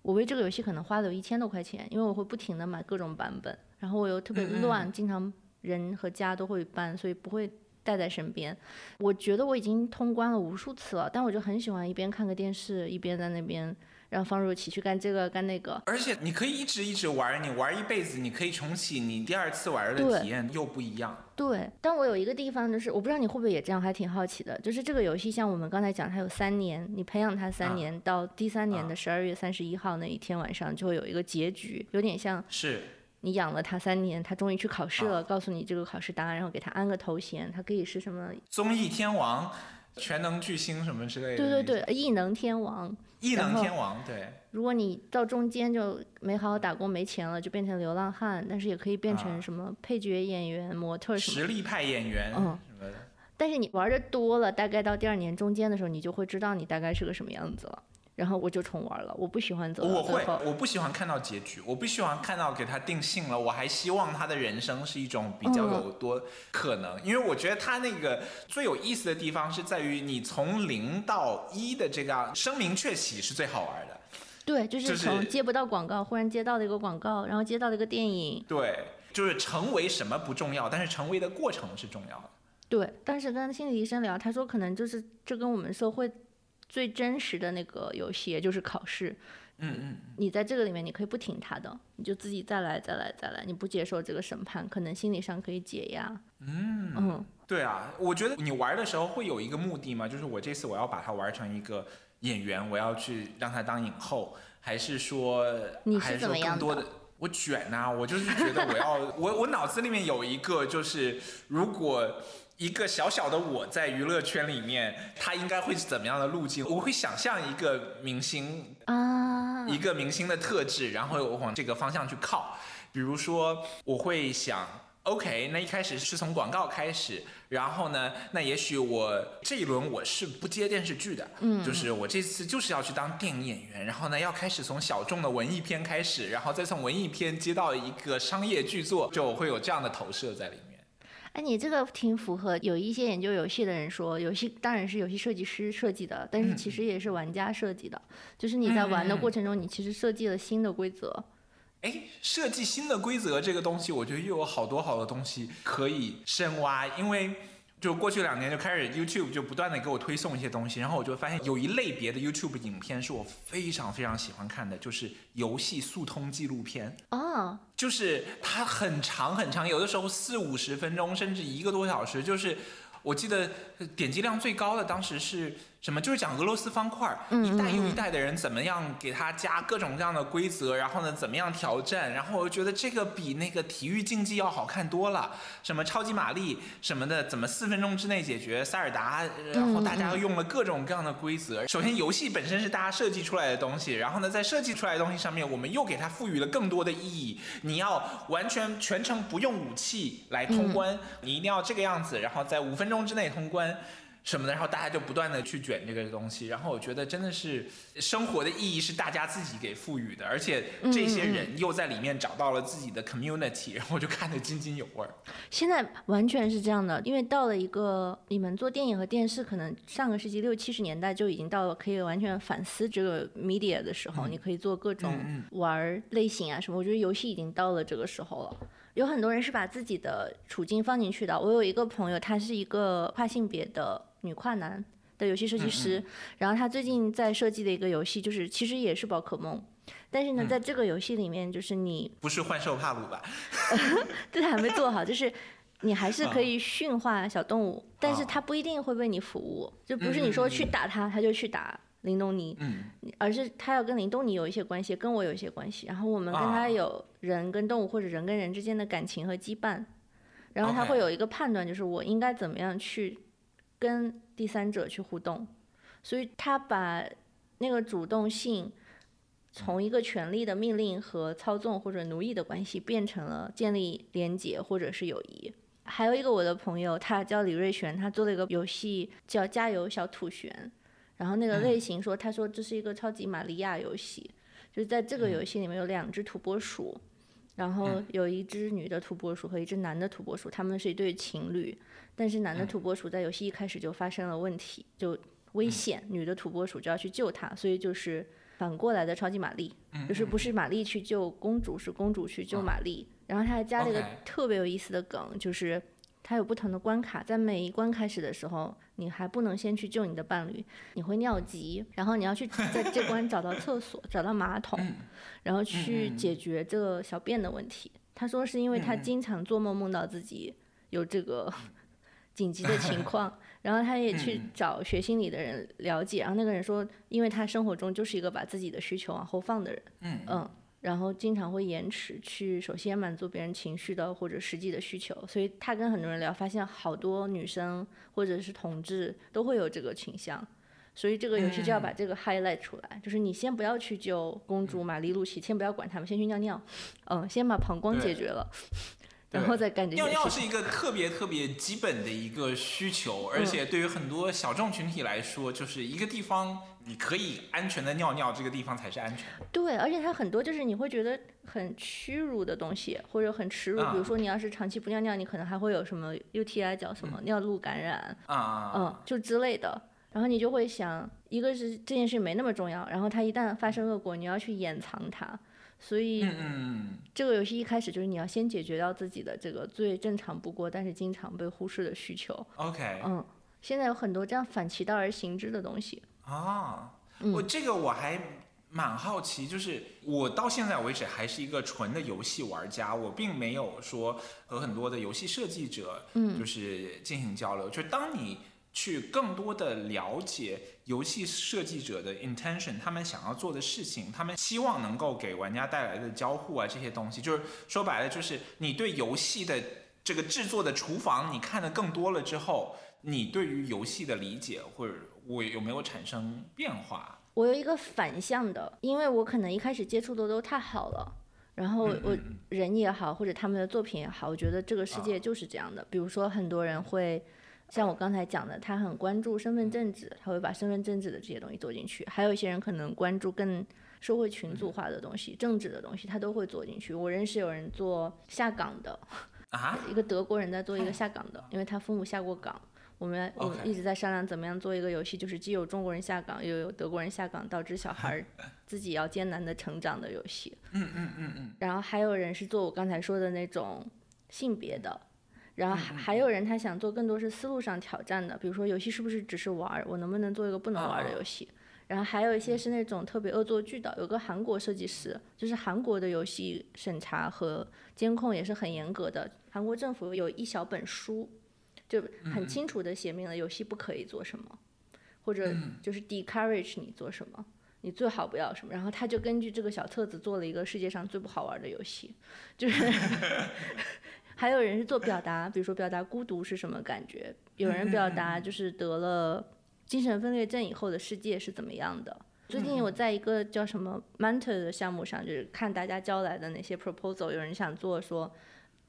我为这个游戏可能花了有一千多块钱，因为我会不停的买各种版本，然后我又特别乱，经常人和家都会搬，所以不会带在身边。我觉得我已经通关了无数次了，但我就很喜欢一边看个电视，一边在那边。让方若琪去干这个干那个，而且你可以一直一直玩，你玩一辈子，你可以重启，你第二次玩的体验又不一样。对，但我有一个地方就是，我不知道你会不会也这样，还挺好奇的，就是这个游戏像我们刚才讲，它有三年，你培养它三年，到第三年的十二月三十一号那一天晚上就会有一个结局，有点像是你养了它三年，它终于去考试了，告诉你这个考试答案，然后给它安个头衔，它可以是什么综艺天王、全能巨星什么之类的。对对对，异能天王。异能天王，对。如果你到中间就没好好打工没钱了，就变成流浪汉，但是也可以变成什么配角演员、模特什么。实力派演员，嗯，什么的。但是你玩的多了，大概到第二年中间的时候，你就会知道你大概是个什么样子了。然后我就重玩了，我不喜欢走。我会，我不喜欢看到结局，我不喜欢看到给他定性了。我还希望他的人生是一种比较有多可能，因为我觉得他那个最有意思的地方是在于你从零到一的这个声名鹊起是最好玩的。对，就是从接不到广告，忽然接到了一个广告，然后接到了一个电影。对，就是成为什么不重要，但是成为的过程是重要的。对，当时跟心理医生聊，他说可能就是这跟我们社会。最真实的那个游戏，也就是考试。嗯嗯。你在这个里面，你可以不听他的，你就自己再来再来再来，你不接受这个审判，可能心理上可以解压。嗯嗯。对啊，我觉得你玩的时候会有一个目的吗？就是我这次我要把它玩成一个演员，我要去让他当影后，还是说你是怎么样的？我卷呐，我就是觉得我要 我我脑子里面有一个，就是如果。一个小小的我在娱乐圈里面，他应该会是怎么样的路径？我会想象一个明星啊，一个明星的特质，然后我往这个方向去靠。比如说，我会想，OK，那一开始是从广告开始，然后呢，那也许我这一轮我是不接电视剧的，嗯，就是我这次就是要去当电影演员，然后呢，要开始从小众的文艺片开始，然后再从文艺片接到一个商业剧作，就会有这样的投射在里面。哎，你这个挺符合有一些研究游戏的人说，游戏当然是游戏设计师设计的，但是其实也是玩家设计的。就是你在玩的过程中，你其实设计了新的规则。哎，设计新的规则这个东西，我觉得又有好多好多东西可以深挖，因为。就过去两年就开始 YouTube 就不断的给我推送一些东西，然后我就发现有一类别的 YouTube 影片是我非常非常喜欢看的，就是游戏速通纪录片。哦，就是它很长很长，有的时候四五十分钟，甚至一个多小时。就是我记得点击量最高的当时是。什么就是讲俄罗斯方块，一代又一代的人怎么样给他加各种各样的规则，然后呢怎么样挑战，然后我就觉得这个比那个体育竞技要好看多了。什么超级玛丽什么的，怎么四分钟之内解决塞尔达，然后大家又用了各种各样的规则。首先游戏本身是大家设计出来的东西，然后呢在设计出来的东西上面，我们又给它赋予了更多的意义。你要完全全程不用武器来通关，你一定要这个样子，然后在五分钟之内通关。什么的，然后大家就不断的去卷这个东西，然后我觉得真的是生活的意义是大家自己给赋予的，而且这些人又在里面找到了自己的 community，然后我就看得津津有味儿。现在完全是这样的，因为到了一个你们做电影和电视，可能上个世纪六七十年代就已经到了可以完全反思这个 media 的时候，你可以做各种玩类型啊什么，我觉得游戏已经到了这个时候了。有很多人是把自己的处境放进去的。我有一个朋友，他是一个跨性别的女跨男的游戏设计师，然后他最近在设计的一个游戏，就是其实也是宝可梦，但是呢，在这个游戏里面，就是你不是幻兽帕鲁吧？这还没做好，就是你还是可以驯化小动物，但是它不一定会为你服务，就不是你说去打它，它就去打。林东尼，嗯，而是它要跟林东尼有一些关系，跟我有一些关系，然后我们跟他有人跟动物或者人跟人之间的感情和羁绊，然后他会有一个判断，就是我应该怎么样去跟第三者去互动，所以他把那个主动性从一个权力的命令和操纵或者奴役的关系变成了建立连结或者是友谊。还有一个我的朋友，他叫李瑞璇，他做了一个游戏叫《加油小土璇》。然后那个类型说，他说这是一个超级玛利亚游戏，就是在这个游戏里面有两只土拨鼠，然后有一只女的土拨鼠和一只男的土拨鼠，他们是一对情侣，但是男的土拨鼠在游戏一开始就发生了问题，就危险，女的土拨鼠就要去救他，所以就是反过来的超级玛丽，就是不是玛丽去救公主，是公主去救玛丽。然后他还加了一个特别有意思的梗，就是它有不同的关卡，在每一关开始的时候。你还不能先去救你的伴侣，你会尿急，然后你要去在这关找到厕所，找到马桶，然后去解决这个小便的问题。他说是因为他经常做梦梦到自己有这个紧急的情况，然后他也去找学心理的人了解，然后那个人说，因为他生活中就是一个把自己的需求往后放的人，嗯。然后经常会延迟去首先满足别人情绪的或者实际的需求，所以他跟很多人聊，发现好多女生或者是同志都会有这个倾向，所以这个游戏就要把这个 highlight 出来，就是你先不要去救公主玛丽露西，先不要管他们，先去尿尿，嗯，先把膀胱解决了。然后再干这些。尿尿是一个特别特别基本的一个需求，而且对于很多小众群体来说，就是一个地方你可以安全的尿尿，这个地方才是安全。对，而且它很多就是你会觉得很屈辱的东西，或者很耻辱，比如说你要是长期不尿尿，你可能还会有什么 UTI 叫什么尿路感染啊，嗯，就之类的。然后你就会想，一个是这件事没那么重要，然后它一旦发生恶果，你要去掩藏它。所以，这个游戏一开始就是你要先解决掉自己的这个最正常不过，但是经常被忽视的需求。OK，嗯，现在有很多这样反其道而行之的东西啊。我这个我还蛮好奇，就是我到现在为止还是一个纯的游戏玩家，我并没有说和很多的游戏设计者，嗯，就是进行交流。就是当你。去更多的了解游戏设计者的 intention，他们想要做的事情，他们希望能够给玩家带来的交互啊这些东西，就是说白了，就是你对游戏的这个制作的厨房，你看的更多了之后，你对于游戏的理解或者我有没有产生变化？我有一个反向的，因为我可能一开始接触的都太好了，然后我人也好，或者他们的作品也好，我觉得这个世界就是这样的。比如说很多人会。像我刚才讲的，他很关注身份政治，他会把身份政治的这些东西做进去。还有一些人可能关注更社会群组化的东西、政治的东西，他都会做进去。我认识有人做下岗的，啊，一个德国人在做一个下岗的，因为他父母下过岗。我们我们一直在商量怎么样做一个游戏，就是既有中国人下岗，又有德国人下岗，导致小孩 自己要艰难的成长的游戏。嗯嗯嗯嗯。然后还有人是做我刚才说的那种性别的。然后还还有人他想做更多是思路上挑战的，比如说游戏是不是只是玩儿，我能不能做一个不能玩的游戏？然后还有一些是那种特别恶作剧的，有个韩国设计师，就是韩国的游戏审查和监控也是很严格的，韩国政府有一小本书，就很清楚的写明了游戏不可以做什么，或者就是 discourage 你做什么，你最好不要什么。然后他就根据这个小册子做了一个世界上最不好玩的游戏，就是。还有人是做表达，比如说表达孤独是什么感觉，有人表达就是得了精神分裂症以后的世界是怎么样的。最近我在一个叫什么 Mentor 的项目上，就是看大家交来的那些 proposal，有人想做说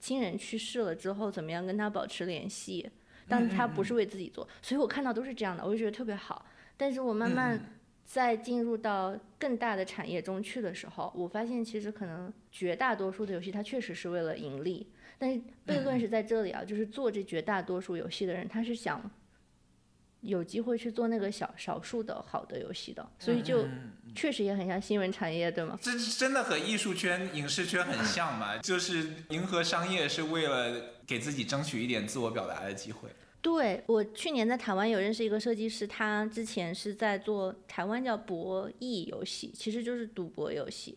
亲人去世了之后怎么样跟他保持联系，但他不是为自己做，所以我看到都是这样的，我就觉得特别好。但是我慢慢在进入到更大的产业中去的时候，我发现其实可能绝大多数的游戏它确实是为了盈利，但是悖论是在这里啊，就是做这绝大多数游戏的人，他是想。有机会去做那个小少数的好的游戏的，所以就确实也很像新闻产业，对吗？这真的和艺术圈、影视圈很像嘛？就是迎合商业是为了给自己争取一点自我表达的机会。对我去年在台湾有认识一个设计师，他之前是在做台湾叫博弈游戏，其实就是赌博游戏。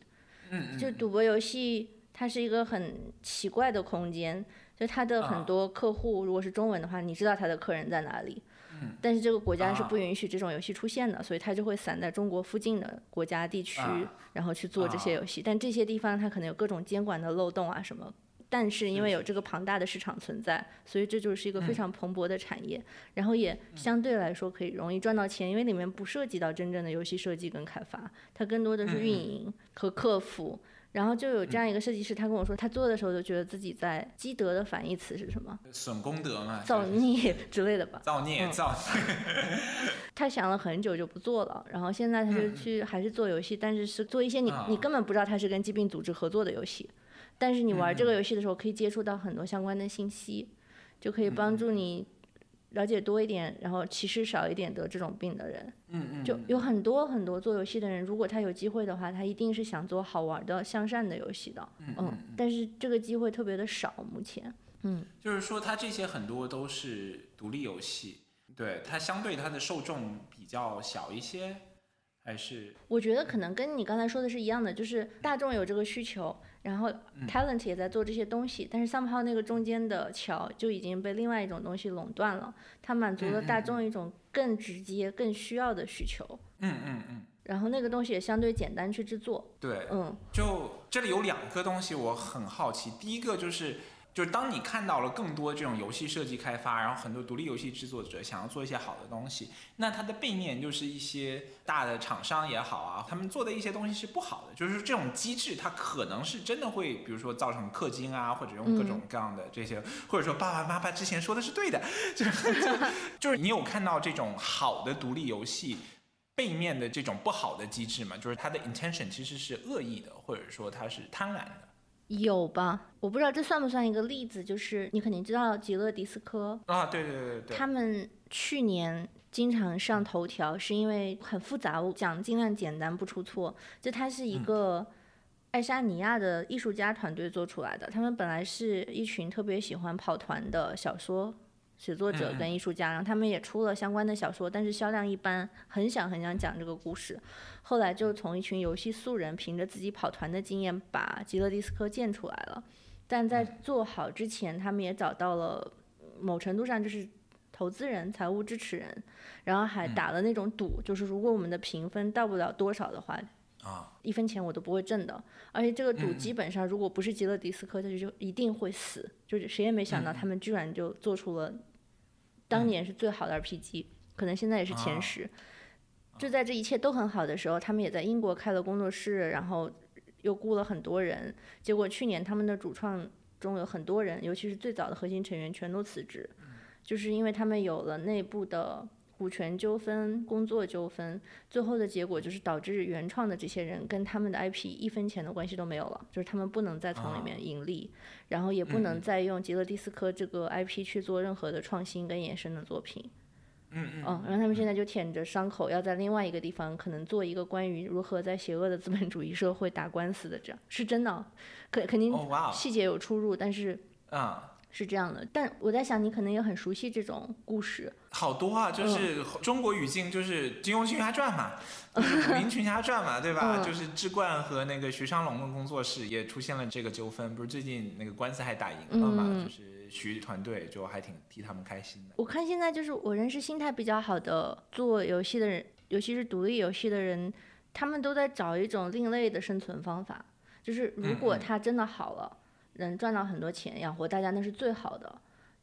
嗯就赌博游戏，它是一个很奇怪的空间，就它的很多客户，如果是中文的话，你知道它的客人在哪里。但是这个国家是不允许这种游戏出现的，所以它就会散在中国附近的国家地区，然后去做这些游戏。但这些地方它可能有各种监管的漏洞啊什么。但是因为有这个庞大的市场存在，所以这就是一个非常蓬勃的产业，然后也相对来说可以容易赚到钱，因为里面不涉及到真正的游戏设计跟开发，它更多的是运营和客服。然后就有这样一个设计师，他跟我说，他做的时候就觉得自己在积德的反义词是什么？损功德嘛，造孽之类的吧。造孽，造孽。他想了很久就不做了，然后现在他就去还是做游戏，但是是做一些你你根本不知道他是跟疾病组织合作的游戏，但是你玩这个游戏的时候可以接触到很多相关的信息，就可以帮助你。了解多一点，然后歧视少一点得这种病的人，嗯嗯，就有很多很多做游戏的人，如果他有机会的话，他一定是想做好玩的、向善的游戏的，嗯，但是这个机会特别的少，目前，嗯，就是说他这些很多都是独立游戏，对它相对它的受众比较小一些，还是？我觉得可能跟你刚才说的是一样的，就是大众有这个需求。然后，talent 也在做这些东西，但是 somehow 那个中间的桥就已经被另外一种东西垄断了。它满足了大众一种更直接、更需要的需求。嗯嗯嗯。然后那个东西也相对简单去制作。对。嗯。就这里有两个东西我很好奇，第一个就是。就是当你看到了更多这种游戏设计开发，然后很多独立游戏制作者想要做一些好的东西，那它的背面就是一些大的厂商也好啊，他们做的一些东西是不好的。就是这种机制，它可能是真的会，比如说造成氪金啊，或者用各种各样的这些，或者说爸爸妈妈之前说的是对的，就是就是你有看到这种好的独立游戏背面的这种不好的机制吗？就是它的 intention 其实是恶意的，或者说它是贪婪的。有吧？我不知道这算不算一个例子，就是你肯定知道极乐迪斯科啊，对对对对，他们去年经常上头条，是因为很复杂，我讲尽量简单不出错。就它是一个爱沙尼亚的艺术家团队做出来的，他们本来是一群特别喜欢跑团的小说。写作者跟艺术家，然后他们也出了相关的小说，但是销量一般。很想很想讲这个故事，后来就从一群游戏素人凭着自己跑团的经验，把极乐迪斯科建出来了。但在做好之前，他们也找到了某程度上就是投资人、财务支持人，然后还打了那种赌，就是如果我们的评分到不了多少的话，啊，一分钱我都不会挣的。而且这个赌基本上，如果不是极乐迪斯科，他就就一定会死。就是谁也没想到，他们居然就做出了。当年是最好的 RPG，可能现在也是前十。就在这一切都很好的时候，他们也在英国开了工作室，然后又雇了很多人。结果去年他们的主创中有很多人，尤其是最早的核心成员全都辞职，就是因为他们有了内部的。股权纠纷、工作纠纷，最后的结果就是导致原创的这些人跟他们的 IP 一分钱的关系都没有了，就是他们不能再从里面盈利，然后也不能再用极乐迪斯科这个 IP 去做任何的创新跟衍生的作品。嗯嗯。然后他们现在就舔着伤口，要在另外一个地方可能做一个关于如何在邪恶的资本主义社会打官司的，这样是真的，肯肯定细节有出入，但是啊。是这样的，但我在想，你可能也很熟悉这种故事。好多啊，就是中国语境，就是《金庸群侠传》嘛，《武林群侠传》嘛，对吧？就是志冠和那个徐昌龙的工作室也出现了这个纠纷，不是最近那个官司还打赢了嘛？就是徐团队就还挺替他们开心的。我看现在就是我认识心态比较好的做游戏的人，尤其是独立游戏的人，他们都在找一种另类的生存方法，就是如果他真的好了。能赚到很多钱养活大家那是最好的，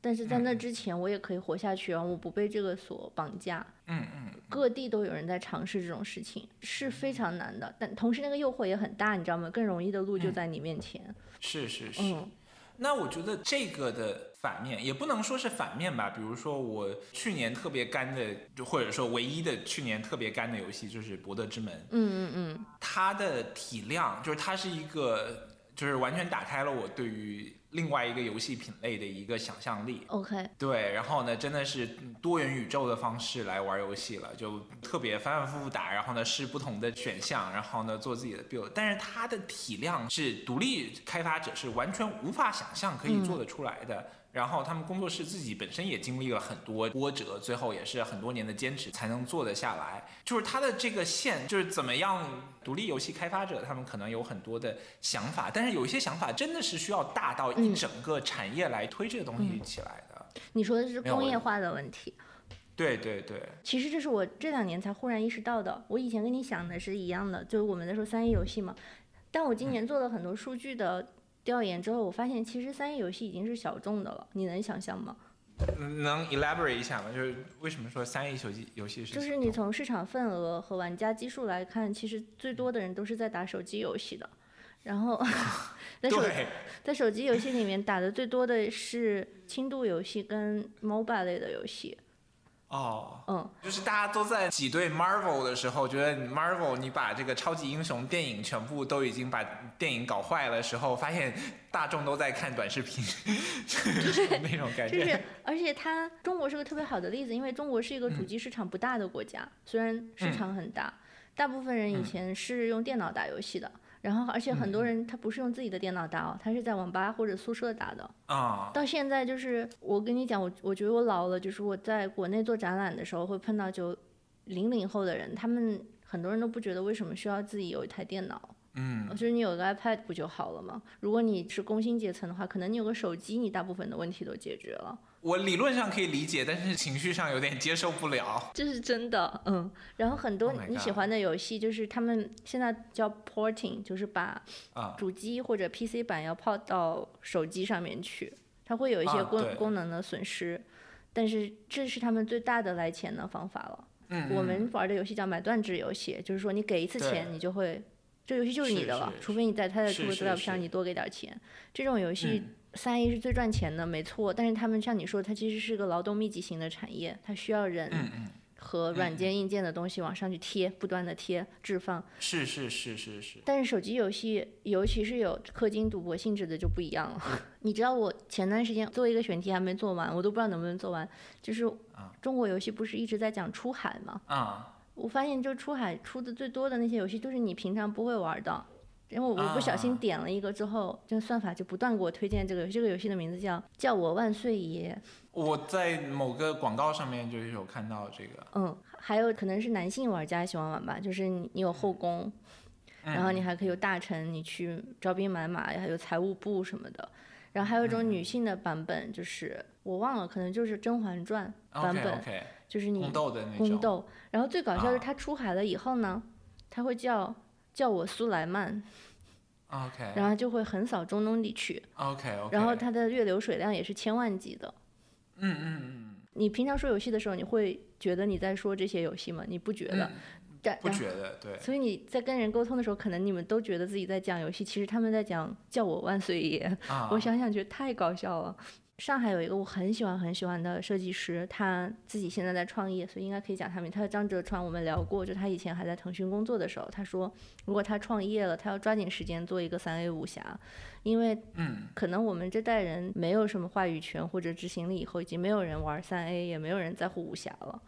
但是在那之前我也可以活下去，然后我不被这个所绑架。嗯嗯。各地都有人在尝试这种事情，是非常难的，但同时那个诱惑也很大，你知道吗？更容易的路就在你面前。是是是。嗯。那我觉得这个的反面也不能说是反面吧，比如说我去年特别干的，就或者说唯一的去年特别干的游戏就是《博德之门》。嗯嗯嗯，它的体量就是它是一个，就是完全打开了我对于。另外一个游戏品类的一个想象力，OK，对，然后呢，真的是多元宇宙的方式来玩游戏了，就特别反反复复打，然后呢试不同的选项，然后呢做自己的 build，但是它的体量是独立开发者是完全无法想象可以做得出来的。然后他们工作室自己本身也经历了很多波折，最后也是很多年的坚持才能做得下来。就是他的这个线，就是怎么样，独立游戏开发者他们可能有很多的想法，但是有一些想法真的是需要大到一整个产业来推这个东西起来的。你说的是工业化的问题。对对对。其实这是我这两年才忽然意识到的。我以前跟你想的是一样的，就是我们在说三 A 游戏嘛。但我今年做了很多数据的。调研之后，我发现其实三 A 游戏已经是小众的了，你能想象吗？能 elaborate 一下吗？就是为什么说三 A 游戏游戏是？就是你从市场份额和玩家基数来看，其实最多的人都是在打手机游戏的。然后，在手在手机游戏里面打的最多的是轻度游戏跟 MOBA 类的游戏。哦，嗯，就是大家都在挤兑 Marvel 的时候，觉得 Marvel 你把这个超级英雄电影全部都已经把电影搞坏了时候，发现大众都在看短视频，就是那种感觉。就是，而且它中国是个特别好的例子，因为中国是一个主机市场不大的国家，虽然市场很大，大部分人以前是用电脑打游戏的。然后，而且很多人他不是用自己的电脑打哦，他是在网吧或者宿舍打的啊。到现在就是我跟你讲，我我觉得我老了，就是我在国内做展览的时候会碰到就零零后的人，他们很多人都不觉得为什么需要自己有一台电脑。嗯，就是你有个 iPad 不就好了吗？如果你是工薪阶层的话，可能你有个手机，你大部分的问题都解决了。我理论上可以理解，但是情绪上有点接受不了。这是真的，嗯。然后很多你喜欢的游戏，就是他们现在叫 porting，就是把主机或者 PC 版要泡到手机上面去，它会有一些功功能的损失，但是这是他们最大的来钱的方法了。嗯。我们玩的游戏叫买断制游戏，就是说你给一次钱，你就会。这游戏就是你的了，除非你在它的客户资料上你多给点钱。这种游戏三 A 是最赚钱的，没错。但是他们像你说，它其实是个劳动密集型的产业，它需要人和软件硬件的东西往上去贴，不断的贴置放。是是是是是。但是手机游戏，尤其是有氪金赌博性质的就不一样了。你知道我前段时间做一个选题还没做完，我都不知道能不能做完。就是中国游戏不是一直在讲出海吗？啊。我发现，就出海出的最多的那些游戏，就是你平常不会玩的。因为我不小心点了一个之后，这个算法就不断给我推荐这个游戏。这个游戏的名字叫《叫我万岁爷》。我在某个广告上面就有看到这个。嗯，还有可能是男性玩家喜欢玩吧，就是你你有后宫，然后你还可以有大臣，你去招兵买马，还有财务部什么的。然后还有一种女性的版本，就是我忘了，可能就是《甄嬛传》版本。就是你宫斗，然后最搞笑的是他出海了以后呢，他会叫叫我苏莱曼，OK，然后就会横扫中东地区，OK，然后它的月流水量也是千万级的，嗯嗯嗯。你平常说游戏的时候，你会觉得你在说这些游戏吗？你不觉得？不觉得，对。所以你在跟人沟通的时候，可能你们都觉得自己在讲游戏，其实他们在讲叫我万岁爷。我想想，觉得太搞笑了。上海有一个我很喜欢很喜欢的设计师，他自己现在在创业，所以应该可以讲他名。他叫张哲川，我们聊过，就他以前还在腾讯工作的时候，他说如果他创业了，他要抓紧时间做一个三 A 武侠，因为嗯，可能我们这代人没有什么话语权或者执行力，以后已经没有人玩三 A，也没有人在乎武侠了。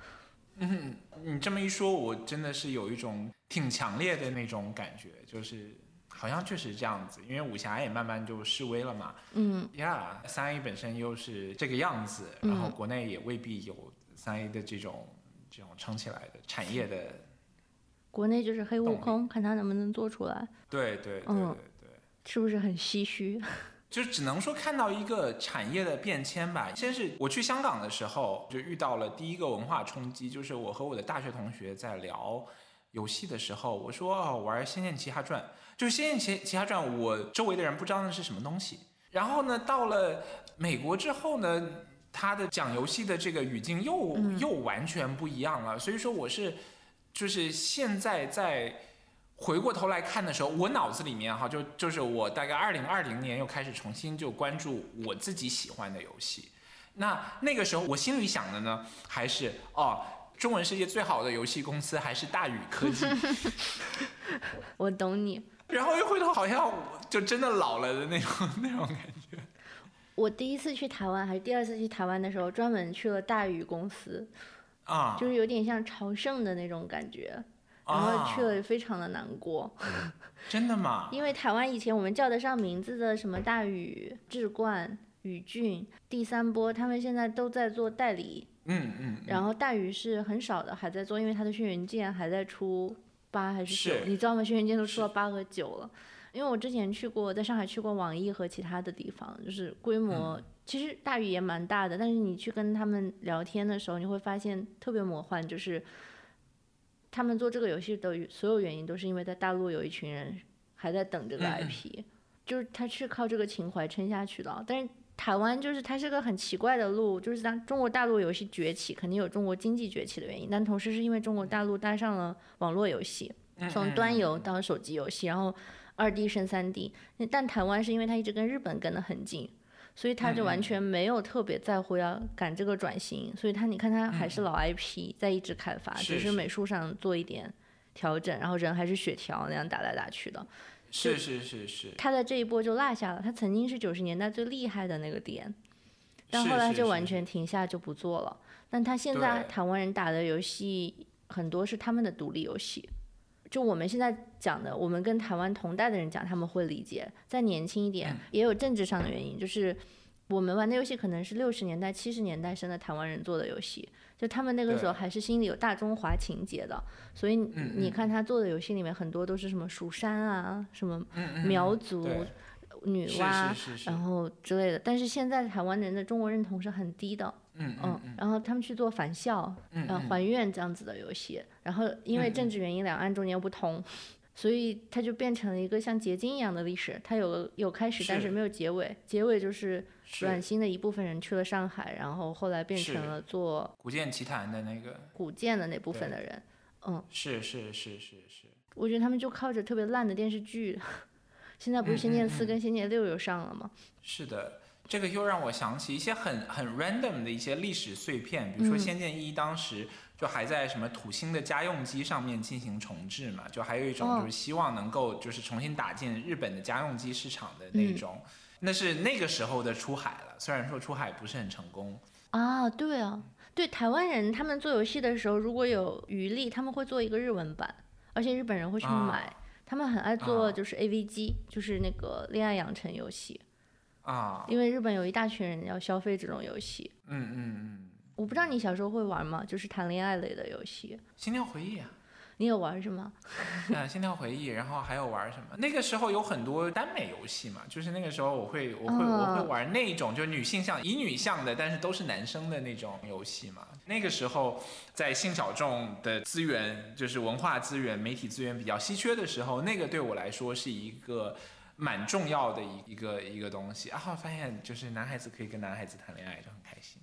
嗯，你这么一说，我真的是有一种挺强烈的那种感觉，就是。好像确实这样子，因为武侠也慢慢就示威了嘛。嗯。呀，三 A 本身又是这个样子，然后国内也未必有三 A 的这种这种撑起来的产业的。国内就是黑悟空，看他能不能做出来。对对对对对。是不是很唏嘘？就只能说看到一个产业的变迁吧。先是我去香港的时候，就遇到了第一个文化冲击，就是我和我的大学同学在聊游戏的时候，我说哦，玩《仙剑奇侠传》。就是《仙剑奇奇侠传》，我周围的人不知道那是什么东西。然后呢，到了美国之后呢，他的讲游戏的这个语境又又完全不一样了。所以说，我是就是现在在回过头来看的时候，我脑子里面哈，就就是我大概二零二零年又开始重新就关注我自己喜欢的游戏。那那个时候我心里想的呢，还是哦，中文世界最好的游戏公司还是大宇科技。我懂你。然后又回头，好像就真的老了的那种 那种感觉。我第一次去台湾还是第二次去台湾的时候，专门去了大宇公司，啊，就是有点像朝圣的那种感觉。然后去了，非常的难过。真的吗？因为台湾以前我们叫得上名字的什么大宇、智冠、宇峻、第三波，他们现在都在做代理。嗯嗯。然后大鱼是很少的，还在做，因为它的轩辕剑还在出八还是九？你知道吗？轩辕剑都出到八和九了。因为我之前去过，在上海去过网易和其他的地方，就是规模其实大鱼也蛮大的，但是你去跟他们聊天的时候，你会发现特别魔幻，就是。他们做这个游戏的所有原因都是因为在大陆有一群人还在等这个 IP，就是他是靠这个情怀撑下去的。但是台湾就是它是个很奇怪的路，就是当中国大陆游戏崛起，肯定有中国经济崛起的原因，但同时是因为中国大陆搭上了网络游戏，从端游到手机游戏，然后二 D 升三 D。但台湾是因为它一直跟日本跟得很近。所以它就完全没有特别在乎要赶这个转型，所以它你看它还是老 IP 在一直开发，只是美术上做一点调整，然后人还是血条那样打来打去的。是是是是。他的这一波就落下了，他曾经是九十年代最厉害的那个点，但后来就完全停下就不做了。但他现在台湾人打的游戏很多是他们的独立游戏。就我们现在讲的，我们跟台湾同代的人讲，他们会理解。再年轻一点，也有政治上的原因，就是我们玩的游戏可能是六十年代、七十年代生的台湾人做的游戏，就他们那个时候还是心里有大中华情节的，所以你看他做的游戏里面很多都是什么蜀山啊，什么苗族女娲，然后之类的。但是现在台湾人的中国认同是很低的。嗯嗯，然后他们去做返校、嗯还愿这样子的游戏，然后因为政治原因，两岸中间又不通，所以它就变成了一个像结晶一样的历史。它有个有开始，但是没有结尾。结尾就是软星的一部分人去了上海，然后后来变成了做古剑奇谭的那个古剑的那部分的人。嗯，是是是是是。我觉得他们就靠着特别烂的电视剧，现在不是《仙剑四》跟《仙剑六》又上了吗？是的。这个又让我想起一些很很 random 的一些历史碎片，比如说《仙剑一》当时就还在什么土星的家用机上面进行重置嘛，就还有一种就是希望能够就是重新打进日本的家用机市场的那种，那是那个时候的出海了，虽然说出海不是很成功啊。对啊，对台湾人他们做游戏的时候，如果有余力，他们会做一个日文版，而且日本人会去买，他们很爱做就是 AVG，就是那个恋爱养成游戏。啊，因为日本有一大群人要消费这种游戏。嗯嗯嗯。我不知道你小时候会玩吗？就是谈恋爱类的游戏。心跳回忆啊。你有玩什么？嗯，心跳回忆，然后还有玩什么？那个时候有很多耽美游戏嘛，就是那个时候我会我会我会玩那种就是女性向以女向的，但是都是男生的那种游戏嘛。那个时候在性小众的资源，就是文化资源、媒体资源比较稀缺的时候，那个对我来说是一个。蛮重要的一一个一个东西，然后发现就是男孩子可以跟男孩子谈恋爱就很开心。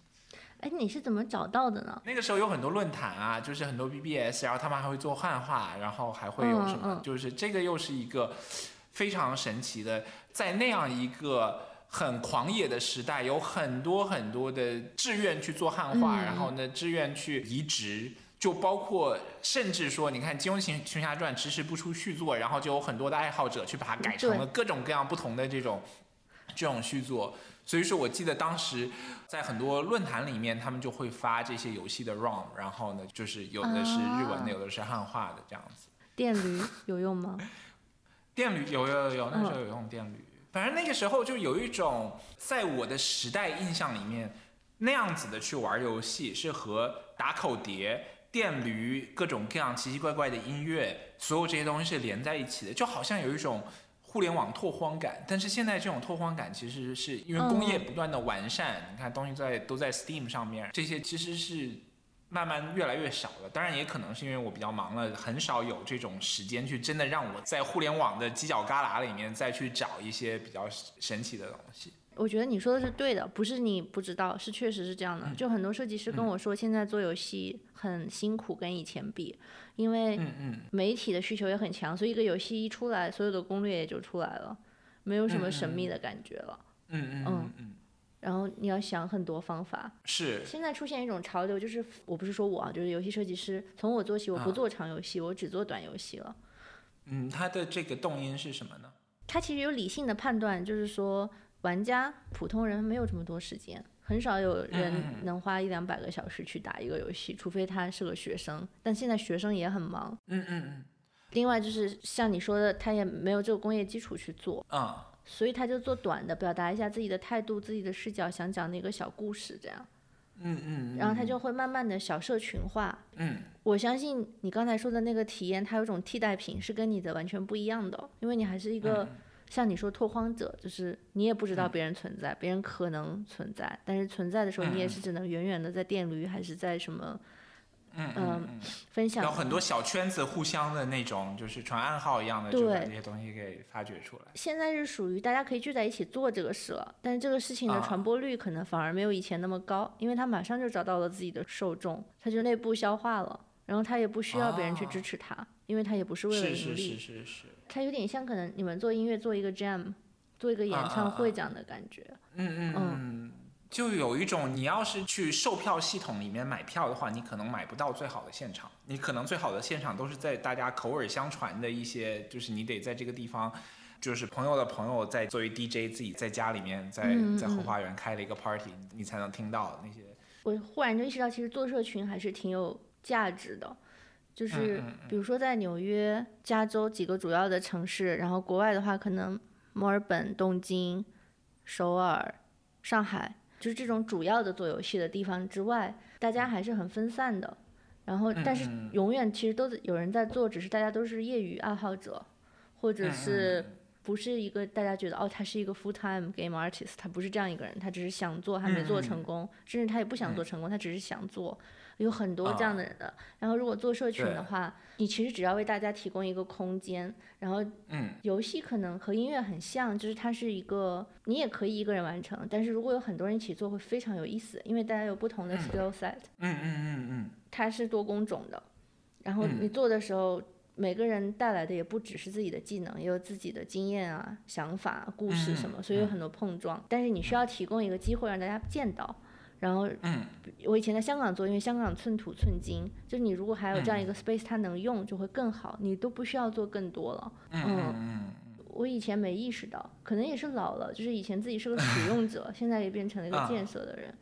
哎，你是怎么找到的呢？那个时候有很多论坛啊，就是很多 BBS，然后他们还会做汉化，然后还会有什么，就是这个又是一个非常神奇的，在那样一个很狂野的时代，有很多很多的志愿去做汉化，然后呢，志愿去移植。就包括，甚至说，你看《金庸群群侠传》迟迟不出续作，然后就有很多的爱好者去把它改成了各种各样不同的这种这种续作。所以说我记得当时在很多论坛里面，他们就会发这些游戏的 ROM，然后呢，就是有的是日文的，有的是汉化的这样子。电驴有用吗？电驴有有有有，那时候有用电驴。反正那个时候就有一种在我的时代印象里面，那样子的去玩游戏是和打口碟。电驴各种各样奇奇怪怪的音乐，所有这些东西是连在一起的，就好像有一种互联网拓荒感。但是现在这种拓荒感其实是因为工业不断的完善，你看东西在都在 Steam 上面，这些其实是慢慢越来越少了。当然也可能是因为我比较忙了，很少有这种时间去真的让我在互联网的犄角旮旯里面再去找一些比较神奇的东西。我觉得你说的是对的，不是你不知道，是确实是这样的。就很多设计师跟我说，现在做游戏很辛苦，跟以前比，因为媒体的需求也很强，所以一个游戏一出来，所有的攻略也就出来了，没有什么神秘的感觉了。嗯嗯嗯嗯。然后你要想很多方法。是。现在出现一种潮流，就是我不是说我啊，就是游戏设计师，从我做起，我不做长游戏，我只做短游戏了。嗯，他的这个动因是什么呢？他其实有理性的判断，就是说。玩家普通人没有这么多时间，很少有人能花一两百个小时去打一个游戏，除非他是个学生。但现在学生也很忙。嗯嗯嗯。另外就是像你说的，他也没有这个工业基础去做啊，所以他就做短的，表达一下自己的态度、自己的视角，想讲的一个小故事这样。嗯嗯。然后他就会慢慢的小社群化。嗯。我相信你刚才说的那个体验，它有种替代品，是跟你的完全不一样的，因为你还是一个。像你说拓荒者，就是你也不知道别人存在，别人可能存在，但是存在的时候，你也是只能远远的在电驴还是在什么，嗯嗯分享。有很多小圈子互相的那种，就是传暗号一样的，就把这些东西给发掘出来。现在是属于大家可以聚在一起做这个事了，但是这个事情的传播率可能反而没有以前那么高，因为他马上就找到了自己的受众，他就内部消化了，然后他也不需要别人去支持他，因为他也不是为了盈利。是是是是。它有点像可能你们做音乐做一个 jam，做一个演唱会这样的感觉。嗯嗯嗯，就有一种你要是去售票系统里面买票的话，你可能买不到最好的现场，你可能最好的现场都是在大家口耳相传的一些，就是你得在这个地方，就是朋友的朋友在作为 DJ 自己在家里面在在后花园开了一个 party，你才能听到那些。我忽然就意识到，其实做社群还是挺有价值的。就是比如说在纽约、加州几个主要的城市，然后国外的话可能墨尔本、东京、首尔、上海，就是这种主要的做游戏的地方之外，大家还是很分散的。然后但是永远其实都有人在做，只是大家都是业余爱好者，或者是不是一个大家觉得哦他是一个 full time game artist，他不是这样一个人，他只是想做还没做成功，甚至他也不想做成功，他只是想做。有很多这样的人的，然后如果做社群的话，你其实只要为大家提供一个空间，然后，嗯，游戏可能和音乐很像，就是它是一个，你也可以一个人完成，但是如果有很多人一起做会非常有意思，因为大家有不同的 skill set，嗯嗯嗯嗯，它是多工种的，然后你做的时候，每个人带来的也不只是自己的技能，也有自己的经验啊、想法、故事什么，所以有很多碰撞，但是你需要提供一个机会让大家见到。然后，嗯，我以前在香港做，因为香港寸土寸金，就是你如果还有这样一个 space，它能用就会更好，你都不需要做更多了。嗯嗯我以前没意识到，可能也是老了，就是以前自己是个使用者，现在也变成了一个建设的人。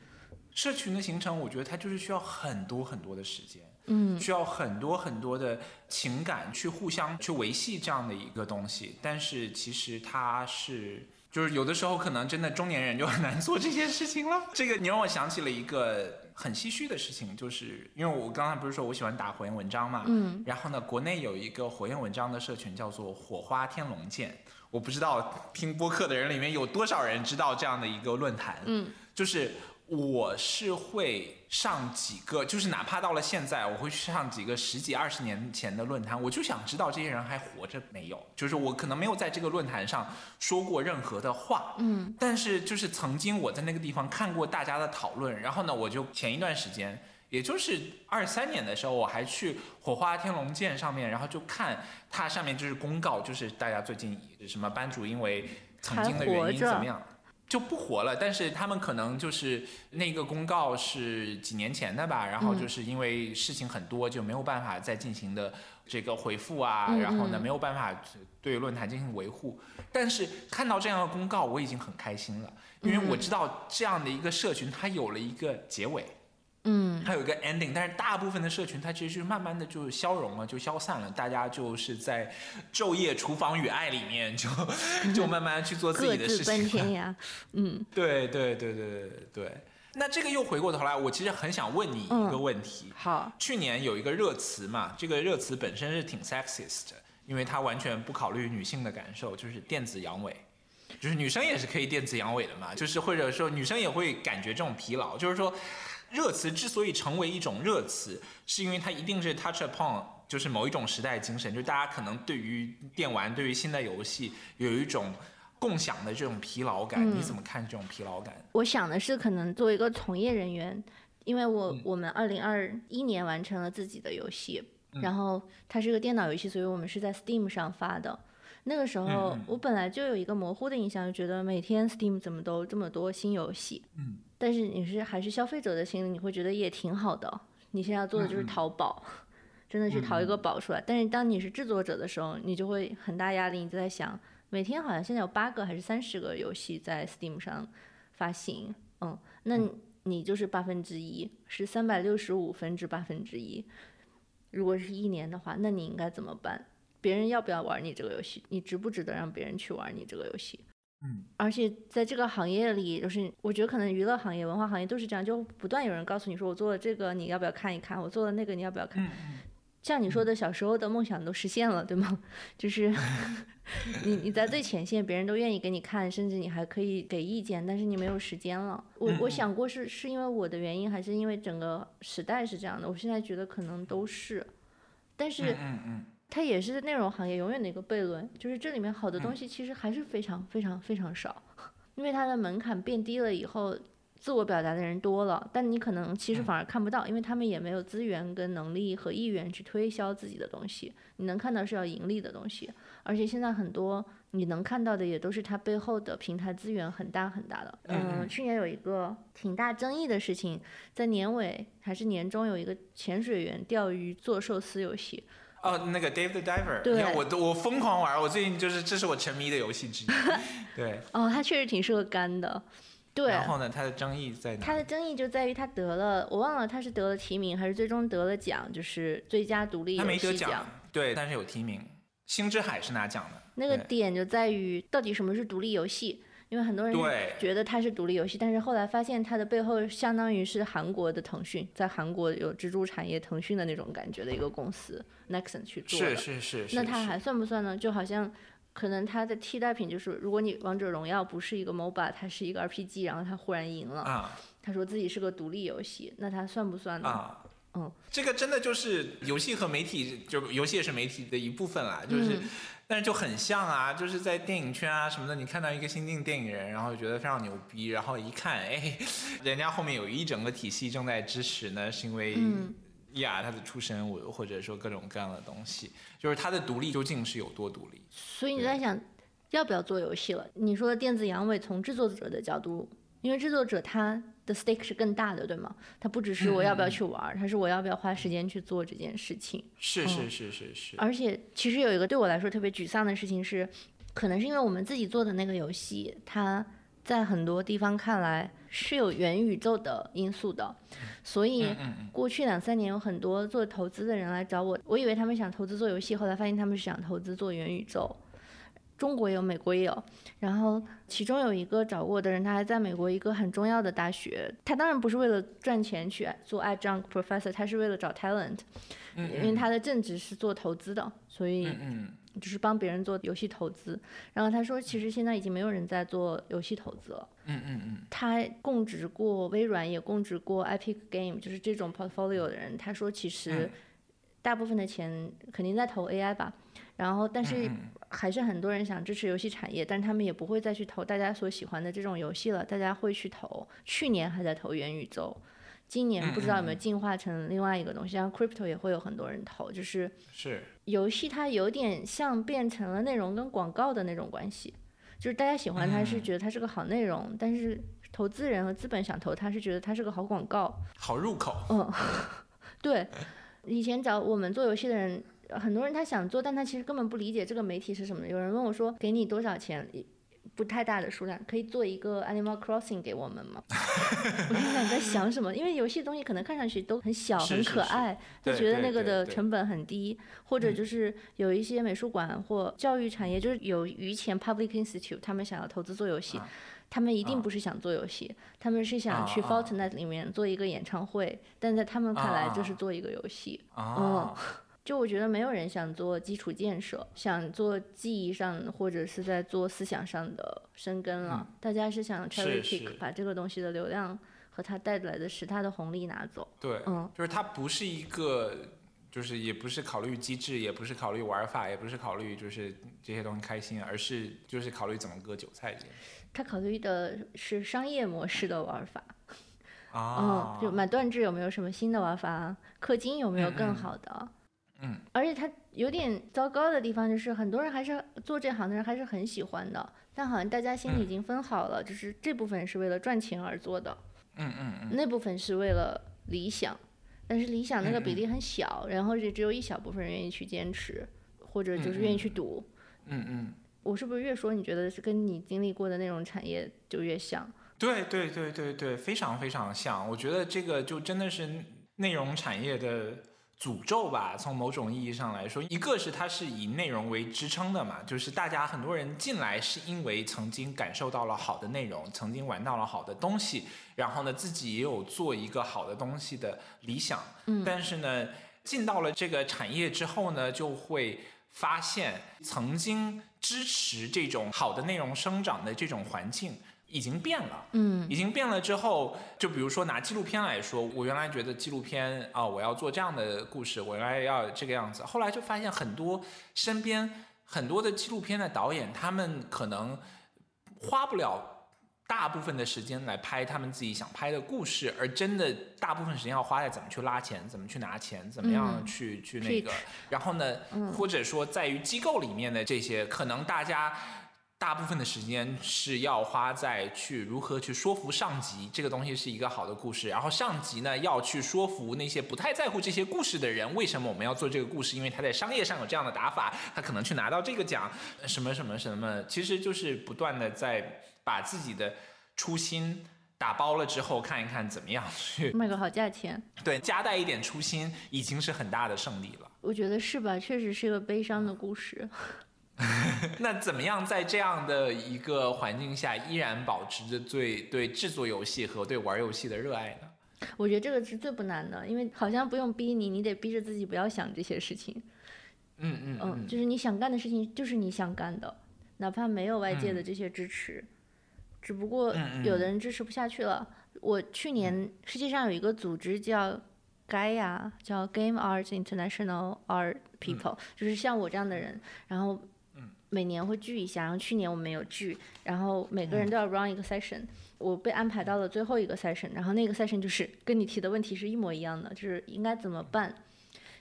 社群的形成，我觉得它就是需要很多很多的时间，嗯，需要很多很多的情感去互相去维系这样的一个东西，但是其实它是。就是有的时候可能真的中年人就很难做这件事情了。这个你让我想起了一个很唏嘘的事情，就是因为我刚才不是说我喜欢打火焰文章嘛，嗯，然后呢，国内有一个火焰文章的社群叫做火花天龙剑，我不知道听播客的人里面有多少人知道这样的一个论坛，嗯，就是。我是会上几个，就是哪怕到了现在，我会去上几个十几二十年前的论坛，我就想知道这些人还活着没有。就是我可能没有在这个论坛上说过任何的话，嗯，但是就是曾经我在那个地方看过大家的讨论，然后呢，我就前一段时间，也就是二三年的时候，我还去火花天龙剑上面，然后就看它上面就是公告，就是大家最近什么班主因为曾经的原因怎么样。就不活了，但是他们可能就是那个公告是几年前的吧，然后就是因为事情很多，就没有办法再进行的这个回复啊，然后呢没有办法对论坛进行维护。但是看到这样的公告，我已经很开心了，因为我知道这样的一个社群它有了一个结尾。嗯，它有一个 ending，但是大部分的社群它其实是慢慢的就消融了，就消散了，大家就是在昼夜厨房与爱里面就就慢慢去做自己的事情。奔天涯，嗯，对对对对对对。那这个又回过头来，我其实很想问你一个问题。好，去年有一个热词嘛，这个热词本身是挺 sexist 的，因为它完全不考虑女性的感受，就是电子阳痿，就是女生也是可以电子阳痿的嘛，就是或者说女生也会感觉这种疲劳，就是说。热词之所以成为一种热词，是因为它一定是 touch upon，就是某一种时代精神，就大家可能对于电玩、对于现代游戏有一种共享的这种疲劳感，你怎么看这种疲劳感？我想的是，可能作为一个从业人员，因为我我们二零二一年完成了自己的游戏，然后它是个电脑游戏，所以我们是在 Steam 上发的。那个时候我本来就有一个模糊的印象，就觉得每天 Steam 怎么都这么多新游戏。嗯。但是你是还是消费者的心理，你会觉得也挺好的。你现在要做的就是淘宝，真的去淘一个宝出来。但是当你是制作者的时候，你就会很大压力，你就在想。每天好像现在有八个还是三十个游戏在 Steam 上发行，嗯，那你就是八分之一，是三百六十五分之八分之一。如果是一年的话，那你应该怎么办？别人要不要玩你这个游戏？你值不值得让别人去玩你这个游戏？嗯，而且在这个行业里，就是我觉得可能娱乐行业、文化行业都是这样，就不断有人告诉你说我做了这个，你要不要看一看？我做了那个，你要不要看？像你说的小时候的梦想都实现了，对吗？就是你你在最前线，别人都愿意给你看，甚至你还可以给意见，但是你没有时间了。我我想过是是因为我的原因，还是因为整个时代是这样的？我现在觉得可能都是，但是它也是内容行业永远的一个悖论，就是这里面好的东西其实还是非常非常非常少，因为它的门槛变低了以后。自我表达的人多了，但你可能其实反而看不到，因为他们也没有资源、跟能力和意愿去推销自己的东西。你能看到是要盈利的东西，而且现在很多你能看到的也都是它背后的平台资源很大很大的。嗯，去年有一个挺大争议的事情，在年尾还是年中有一个潜水员钓鱼做寿司游戏。哦，那个 Dave the Diver，对，我都我疯狂玩，我最近就是这是我沉迷的游戏之一。对。哦，他确实挺适合干的。对，然后呢？他的争议在哪？他的争议就在于他得了，我忘了他是得了提名还是最终得了奖，就是最佳独立游戏奖。他没得奖，对，但是有提名。星之海是拿奖的。那个点就在于到底什么是独立游戏？因为很多人觉得它是独立游戏，但是后来发现它的背后相当于是韩国的腾讯，在韩国有支柱产业腾讯的那种感觉的一个公司 Nexon 去做的。是是是。那它还算不算呢？就好像。可能它的替代品就是，如果你王者荣耀不是一个 MOBA，它是一个 RPG，然后它忽然赢了，他说自己是个独立游戏，那它算不算呢？啊，嗯，这个真的就是游戏和媒体，就游戏也是媒体的一部分啦，就是，但是就很像啊，就是在电影圈啊什么的，你看到一个新晋电影人，然后觉得非常牛逼，然后一看，哎，人家后面有一整个体系正在支持呢，是因为。呀，他的出身，我或者说各种各样的东西，就是他的独立究竟是有多独立？所以你在想，要不要做游戏了？你说电子阳痿从制作者的角度，因为制作者他的 stake 是更大的，对吗？它不只是我要不要去玩，它是我要不要花时间去做这件事情。是是是是是。而且其实有一个对我来说特别沮丧的事情是，可能是因为我们自己做的那个游戏，它在很多地方看来。是有元宇宙的因素的，所以过去两三年有很多做投资的人来找我，我以为他们想投资做游戏，后来发现他们是想投资做元宇宙。中国也有，美国也有，然后其中有一个找我的人，他还在美国一个很重要的大学，他当然不是为了赚钱去做 adjunct professor，他是为了找 talent，因为他的正职是做投资的，所以。就是帮别人做游戏投资，然后他说，其实现在已经没有人在做游戏投资了。嗯嗯嗯。他供职过微软，也供职过 Epic Game，就是这种 portfolio 的人。他说，其实大部分的钱肯定在投 AI 吧。然后，但是还是很多人想支持游戏产业，但是他们也不会再去投大家所喜欢的这种游戏了。大家会去投，去年还在投元宇宙。今年不知道有没有进化成另外一个东西，像 crypto 也会有很多人投，就是是游戏它有点像变成了内容跟广告的那种关系，就是大家喜欢它是觉得它是个好内容，但是投资人和资本想投它是觉得它是个好广告，好入口。嗯，对，以前找我们做游戏的人，很多人他想做，但他其实根本不理解这个媒体是什么。有人问我说，给你多少钱？不太大的数量，可以做一个 Animal Crossing 给我们吗？我心想在想什么？因为游戏东西可能看上去都很小很可爱，就觉得那个的成本很低，或者就是有一些美术馆或教育产业，就是有余钱 Public Institute，他们想要投资做游戏，他们一定不是想做游戏，他们是想去 Fortnite 里面做一个演唱会，但在他们看来就是做一个游戏。嗯。就我觉得没有人想做基础建设，想做记忆上或者是在做思想上的生根了。大家是想 cherry pick 把这个东西的流量和它带来的时它的红利拿走。对，嗯，就是它不是一个就是也不是考虑机制，也不是考虑玩法，也不是考虑就是这些东西开心，而是就是考虑怎么割韭菜这。他考虑的是商业模式的玩法。啊，嗯，就买断制有没有什么新的玩法？氪金有没有更好的？嗯，而且他有点糟糕的地方就是，很多人还是做这行的人还是很喜欢的，但好像大家心里已经分好了，就是这部分是为了赚钱而做的，嗯嗯嗯，那部分是为了理想，但是理想那个比例很小，然后也只有一小部分人愿意去坚持，或者就是愿意去赌。嗯嗯，我是不是越说你觉得是跟你经历过的那种产业就越像？对对对对对，非常非常像。我觉得这个就真的是内容产业的诅咒吧。从某种意义上来说，一个是它是以内容为支撑的嘛，就是大家很多人进来是因为曾经感受到了好的内容，曾经玩到了好的东西，然后呢自己也有做一个好的东西的理想。嗯，但是呢，进到了这个产业之后呢，就会发现曾经支持这种好的内容生长的这种环境。已经变了，嗯，已经变了之后，就比如说拿纪录片来说，我原来觉得纪录片啊，我要做这样的故事，我原来要这个样子，后来就发现很多身边很多的纪录片的导演，他们可能花不了大部分的时间来拍他们自己想拍的故事，而真的大部分时间要花在怎么去拉钱，怎么去拿钱，怎么样去去那个，然后呢，或者说在于机构里面的这些，可能大家。大部分的时间是要花在去如何去说服上级，这个东西是一个好的故事。然后上级呢要去说服那些不太在乎这些故事的人，为什么我们要做这个故事？因为他在商业上有这样的打法，他可能去拿到这个奖，什么什么什么，其实就是不断的在把自己的初心打包了之后，看一看怎么样去卖个好价钱。对，夹带一点初心，已经是很大的胜利了。我觉得是吧？确实是个悲伤的故事。那怎么样在这样的一个环境下，依然保持着最对制作游戏和对玩游戏的热爱呢？我觉得这个是最不难的，因为好像不用逼你，你得逼着自己不要想这些事情。嗯嗯嗯，就是你想干的事情就是你想干的，哪怕没有外界的这些支持，只不过有的人支持不下去了。我去年世界上有一个组织叫 Gaia，叫 Game Arts International Art People，就是像我这样的人，然后。每年会聚一下，然后去年我们有聚，然后每个人都要 run 一个 session，我被安排到了最后一个 session，然后那个 session 就是跟你提的问题是一模一样的，就是应该怎么办。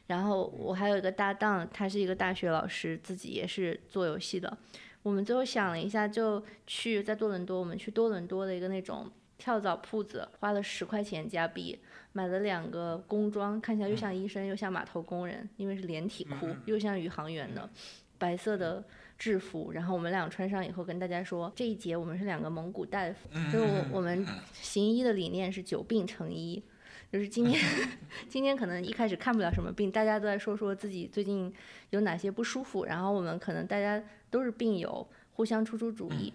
然后我还有一个搭档，他是一个大学老师，自己也是做游戏的。我们最后想了一下，就去在多伦多，我们去多伦多的一个那种跳蚤铺子，花了十块钱加币，买了两个工装，看起来又像医生又像码头工人，因为是连体裤，又像宇航员的，白色的。制服，然后我们俩穿上以后跟大家说，这一节我们是两个蒙古大夫，就是我我们行医的理念是久病成医，就是今天 今天可能一开始看不了什么病，大家都在说说自己最近有哪些不舒服，然后我们可能大家都是病友，互相出出主意，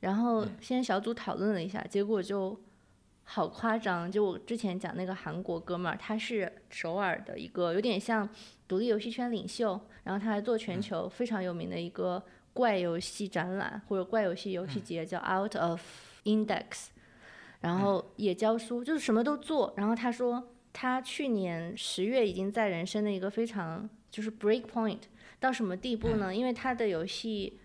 然后先小组讨论了一下，结果就好夸张，就我之前讲那个韩国哥们儿，他是首尔的一个有点像独立游戏圈领袖。然后他还做全球非常有名的一个怪游戏展览或者怪游戏游戏节，叫 Out of Index，然后也教书，就是什么都做。然后他说，他去年十月已经在人生的一个非常就是 break point 到什么地步呢？因为他的游戏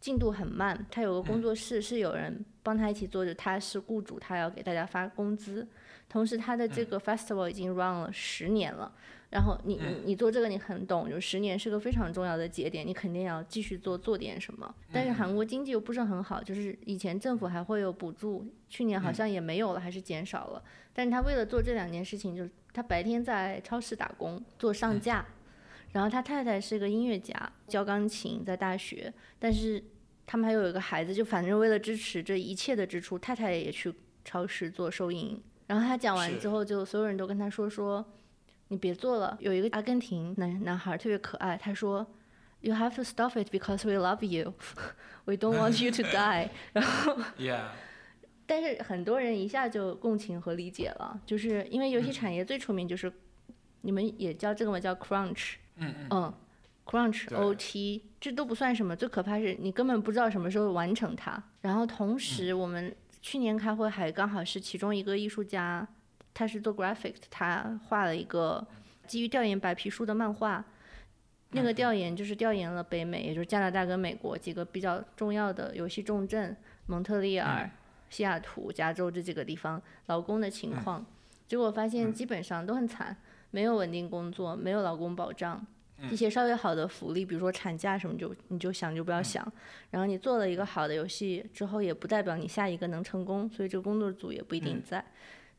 进度很慢，他有个工作室是有人帮他一起做，着，他是雇主，他要给大家发工资。同时，他的这个 festival 已经 run 了十年了。然后你你你做这个你很懂，就十年是个非常重要的节点，你肯定要继续做做点什么。但是韩国经济又不是很好，就是以前政府还会有补助，去年好像也没有了，还是减少了。但是他为了做这两件事情，就是他白天在超市打工做上架，然后他太太是个音乐家，教钢琴，在大学。但是他们还有一个孩子，就反正为了支持这一切的支出，太太也去超市做收银。然后他讲完之后，就所有人都跟他说说。你别做了。有一个阿根廷男男孩特别可爱，他说：“You have to stop it because we love you, we don't want you to die。”然后，但是很多人一下就共情和理解了，就是因为游戏产业最出名就是，你们也叫这个吗？叫 crunch。嗯嗯。crunch OT 这都不算什么，最可怕是你根本不知道什么时候完成它。然后同时，我们去年开会还刚好是其中一个艺术家。他是做 graphic，他画了一个基于调研白皮书的漫画。那个调研就是调研了北美，也就是加拿大跟美国几个比较重要的游戏重镇，蒙特利尔、西雅图、加州这几个地方劳工的情况。结果发现基本上都很惨，没有稳定工作，没有劳工保障，一些稍微好的福利，比如说产假什么，就你就想就不要想。然后你做了一个好的游戏之后，也不代表你下一个能成功，所以这个工作组也不一定在，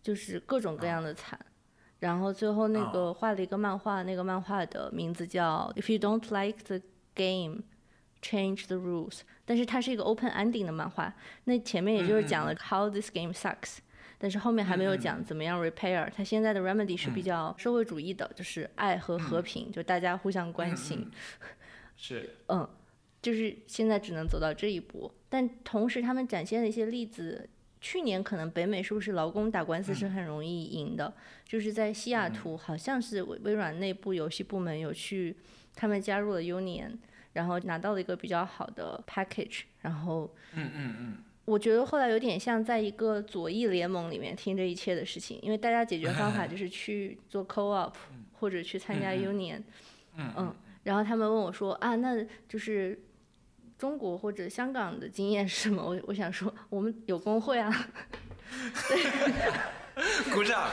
就是各种各样的惨。然后最后那个画了一个漫画，那个漫画的名字叫《If You Don't Like the Game, Change the Rules》，但是它是一个 open ending 的漫画。那前面也就是讲了 How this game sucks，但是后面还没有讲怎么样 repair。它现在的 remedy 是比较社会主义的，就是爱和和平，就大家互相关心。是。嗯，就是现在只能走到这一步，但同时他们展现的一些例子。去年可能北美是不是劳工打官司是很容易赢的？就是在西雅图，好像是微微软内部游戏部门有去，他们加入了 Union，然后拿到了一个比较好的 package，然后，嗯嗯嗯，我觉得后来有点像在一个左翼联盟里面听这一切的事情，因为大家解决方法就是去做 co-op 或者去参加 Union，嗯，然后他们问我说啊，那就是。中国或者香港的经验是什么？我我想说，我们有工会啊。鼓掌。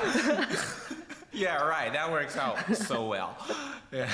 Yeah, right. That works out so well. Yeah.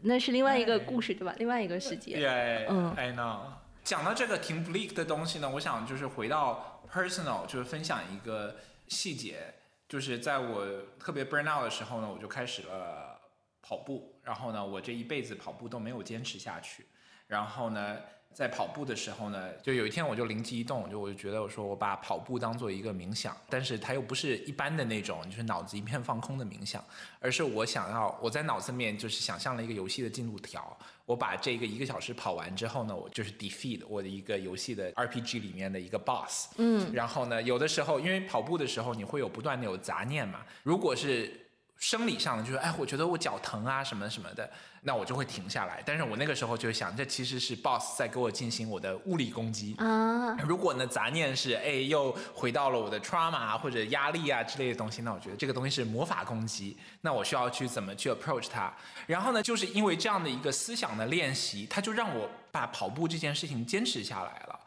那是另外一个故事，对吧？另外一个世界。Yeah. 嗯，I know. 讲到这个挺 bleak 的东西呢，我想就是回到 personal，就是分享一个细节，就是在我特别 burn out 的时候呢，我就开始了跑步，然后呢，我这一辈子跑步都没有坚持下去。然后呢，在跑步的时候呢，就有一天我就灵机一动，就我就觉得我说我把跑步当做一个冥想，但是它又不是一般的那种，就是脑子一片放空的冥想，而是我想要我在脑子里面就是想象了一个游戏的进度条，我把这个一个小时跑完之后呢，我就是 defeat 我的一个游戏的 RPG 里面的一个 boss，嗯，然后呢，有的时候因为跑步的时候你会有不断的有杂念嘛，如果是。生理上的就是，哎，我觉得我脚疼啊，什么什么的，那我就会停下来。但是我那个时候就想，这其实是 boss 在给我进行我的物理攻击啊。如果呢杂念是，哎，又回到了我的 trauma 或者压力啊之类的东西，那我觉得这个东西是魔法攻击。那我需要去怎么去 approach 它？然后呢，就是因为这样的一个思想的练习，它就让我把跑步这件事情坚持下来了。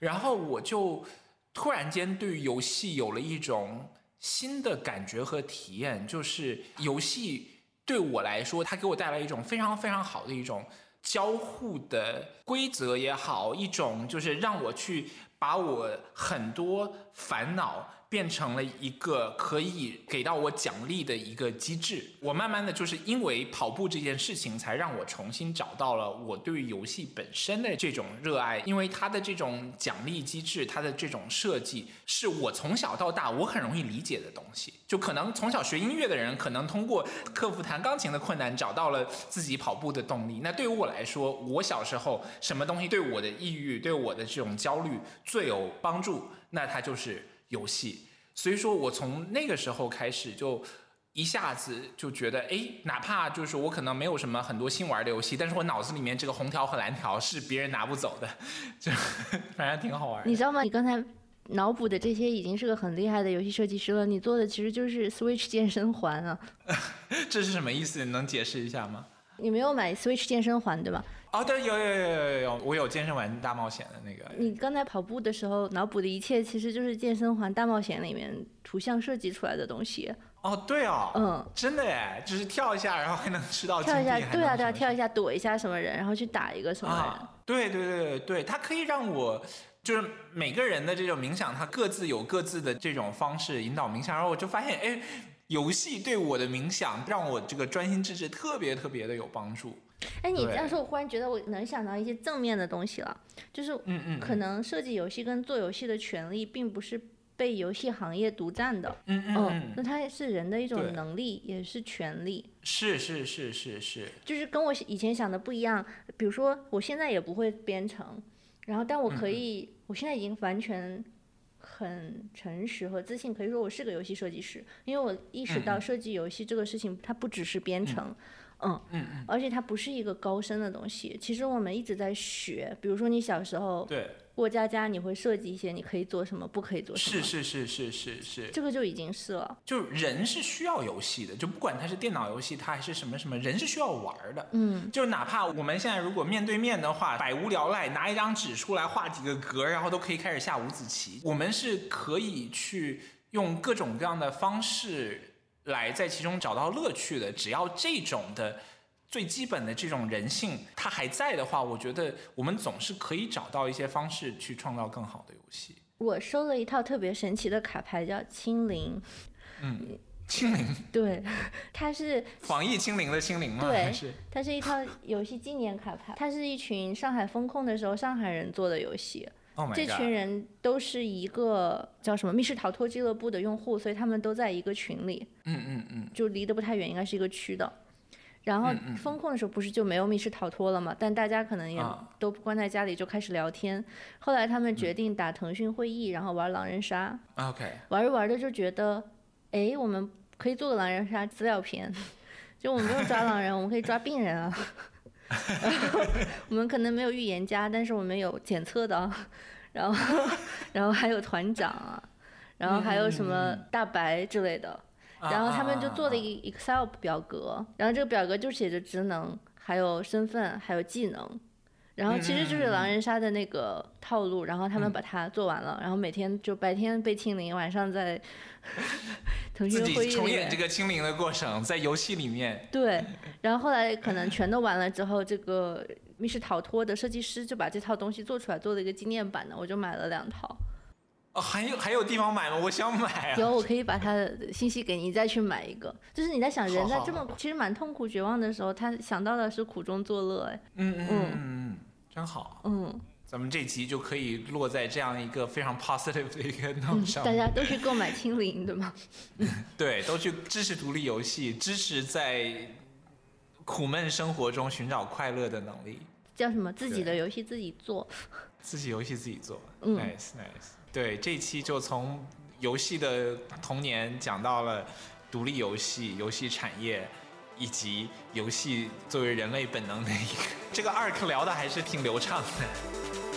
然后我就突然间对游戏有了一种。新的感觉和体验，就是游戏对我来说，它给我带来一种非常非常好的一种交互的规则也好，一种就是让我去把我很多烦恼。变成了一个可以给到我奖励的一个机制。我慢慢的就是因为跑步这件事情，才让我重新找到了我对于游戏本身的这种热爱。因为它的这种奖励机制，它的这种设计，是我从小到大我很容易理解的东西。就可能从小学音乐的人，可能通过克服弹钢琴的困难，找到了自己跑步的动力。那对于我来说，我小时候什么东西对我的抑郁、对我的这种焦虑最有帮助？那它就是。游戏，所以说我从那个时候开始就一下子就觉得，哎，哪怕就是我可能没有什么很多新玩的游戏，但是我脑子里面这个红条和蓝条是别人拿不走的，就 反正挺好玩。你知道吗？你刚才脑补的这些已经是个很厉害的游戏设计师了，你做的其实就是 Switch 健身环啊。这是什么意思？你能解释一下吗？你没有买 Switch 健身环对吧？哦，对，有有有有有有，我有健身环大冒险的那个。你刚才跑步的时候脑补的一切，其实就是健身环大冒险里面图像设计出来的东西。哦，对哦，嗯，真的哎，就是跳一下，然后还能吃到跳一下，对啊对啊，跳一下躲一下什么人，然后去打一个什么人。对对对对对，它可以让我就是每个人的这种冥想，它各自有各自的这种方式引导冥想，然后我就发现，哎，游戏对我的冥想让我这个专心致志特别特别的有帮助。哎，你这样说，我忽然觉得我能想到一些正面的东西了，就是，嗯嗯，可能设计游戏跟做游戏的权利，并不是被游戏行业独占的，嗯嗯，那它是人的一种能力，也是权利，是是是是是，就是跟我以前想的不一样。比如说，我现在也不会编程，然后但我可以，我现在已经完全很诚实和自信，可以说我是个游戏设计师，因为我意识到设计游戏这个事情，它不只是编程。嗯嗯嗯，而且它不是一个高深的东西。其实我们一直在学，比如说你小时候对过家家，你会设计一些你可以做什么，不可以做什么。是是是是是是，这个就已经是了。就人是需要游戏的，就不管它是电脑游戏，它还是什么什么，人是需要玩的。嗯，就哪怕我们现在如果面对面的话，百无聊赖，拿一张纸出来画几个格，然后都可以开始下五子棋。我们是可以去用各种各样的方式。来在其中找到乐趣的，只要这种的最基本的这种人性它还在的话，我觉得我们总是可以找到一些方式去创造更好的游戏。我收了一套特别神奇的卡牌，叫清零。嗯，清零。对，它是 防疫清零的清零吗？对，它是一套游戏纪念卡牌，它是一群上海封控的时候上海人做的游戏。这群人都是一个叫什么密室逃脱俱乐部的用户，所以他们都在一个群里。嗯嗯嗯，就离得不太远，应该是一个区的。然后封控的时候不是就没有密室逃脱了嘛？但大家可能也都关在家里，就开始聊天。后来他们决定打腾讯会议，然后玩狼人杀。OK。玩着玩着就觉得，哎，我们可以做个狼人杀资料片。就我们不用抓狼人，我们可以抓病人啊。我们可能没有预言家，但是我们有检测的，然后，然后还有团长啊，然后还有什么大白之类的，然后他们就做了一个 Excel 表格，然后这个表格就写着职能，还有身份，还有技能。然后其实就是狼人杀的那个套路，然后他们把它做完了，然后每天就白天被清零，晚上在 腾讯会议重演这个清零的过程，在游戏里面。对，然后后来可能全都完了之后，这个密室逃脱的设计师就把这套东西做出来，做了一个纪念版的，我就买了两套。哦，还有还有地方买吗？我想买啊。有，我可以把他的信息给你，再去买一个。就是你在想人在这么其实蛮痛苦绝望的时候，他想到的是苦中作乐，哎。嗯嗯嗯嗯。真好，嗯，咱们这集就可以落在这样一个非常 positive 的一个 note 上。大家都去购买清零，对吗？对，都去支持独立游戏，支持在苦闷生活中寻找快乐的能力。叫什么？自己的游戏自己做。自己游戏自己做，nice nice。对，这期就从游戏的童年讲到了独立游戏、游戏产业。以及游戏作为人类本能的一个，这个 arc 聊的还是挺流畅的。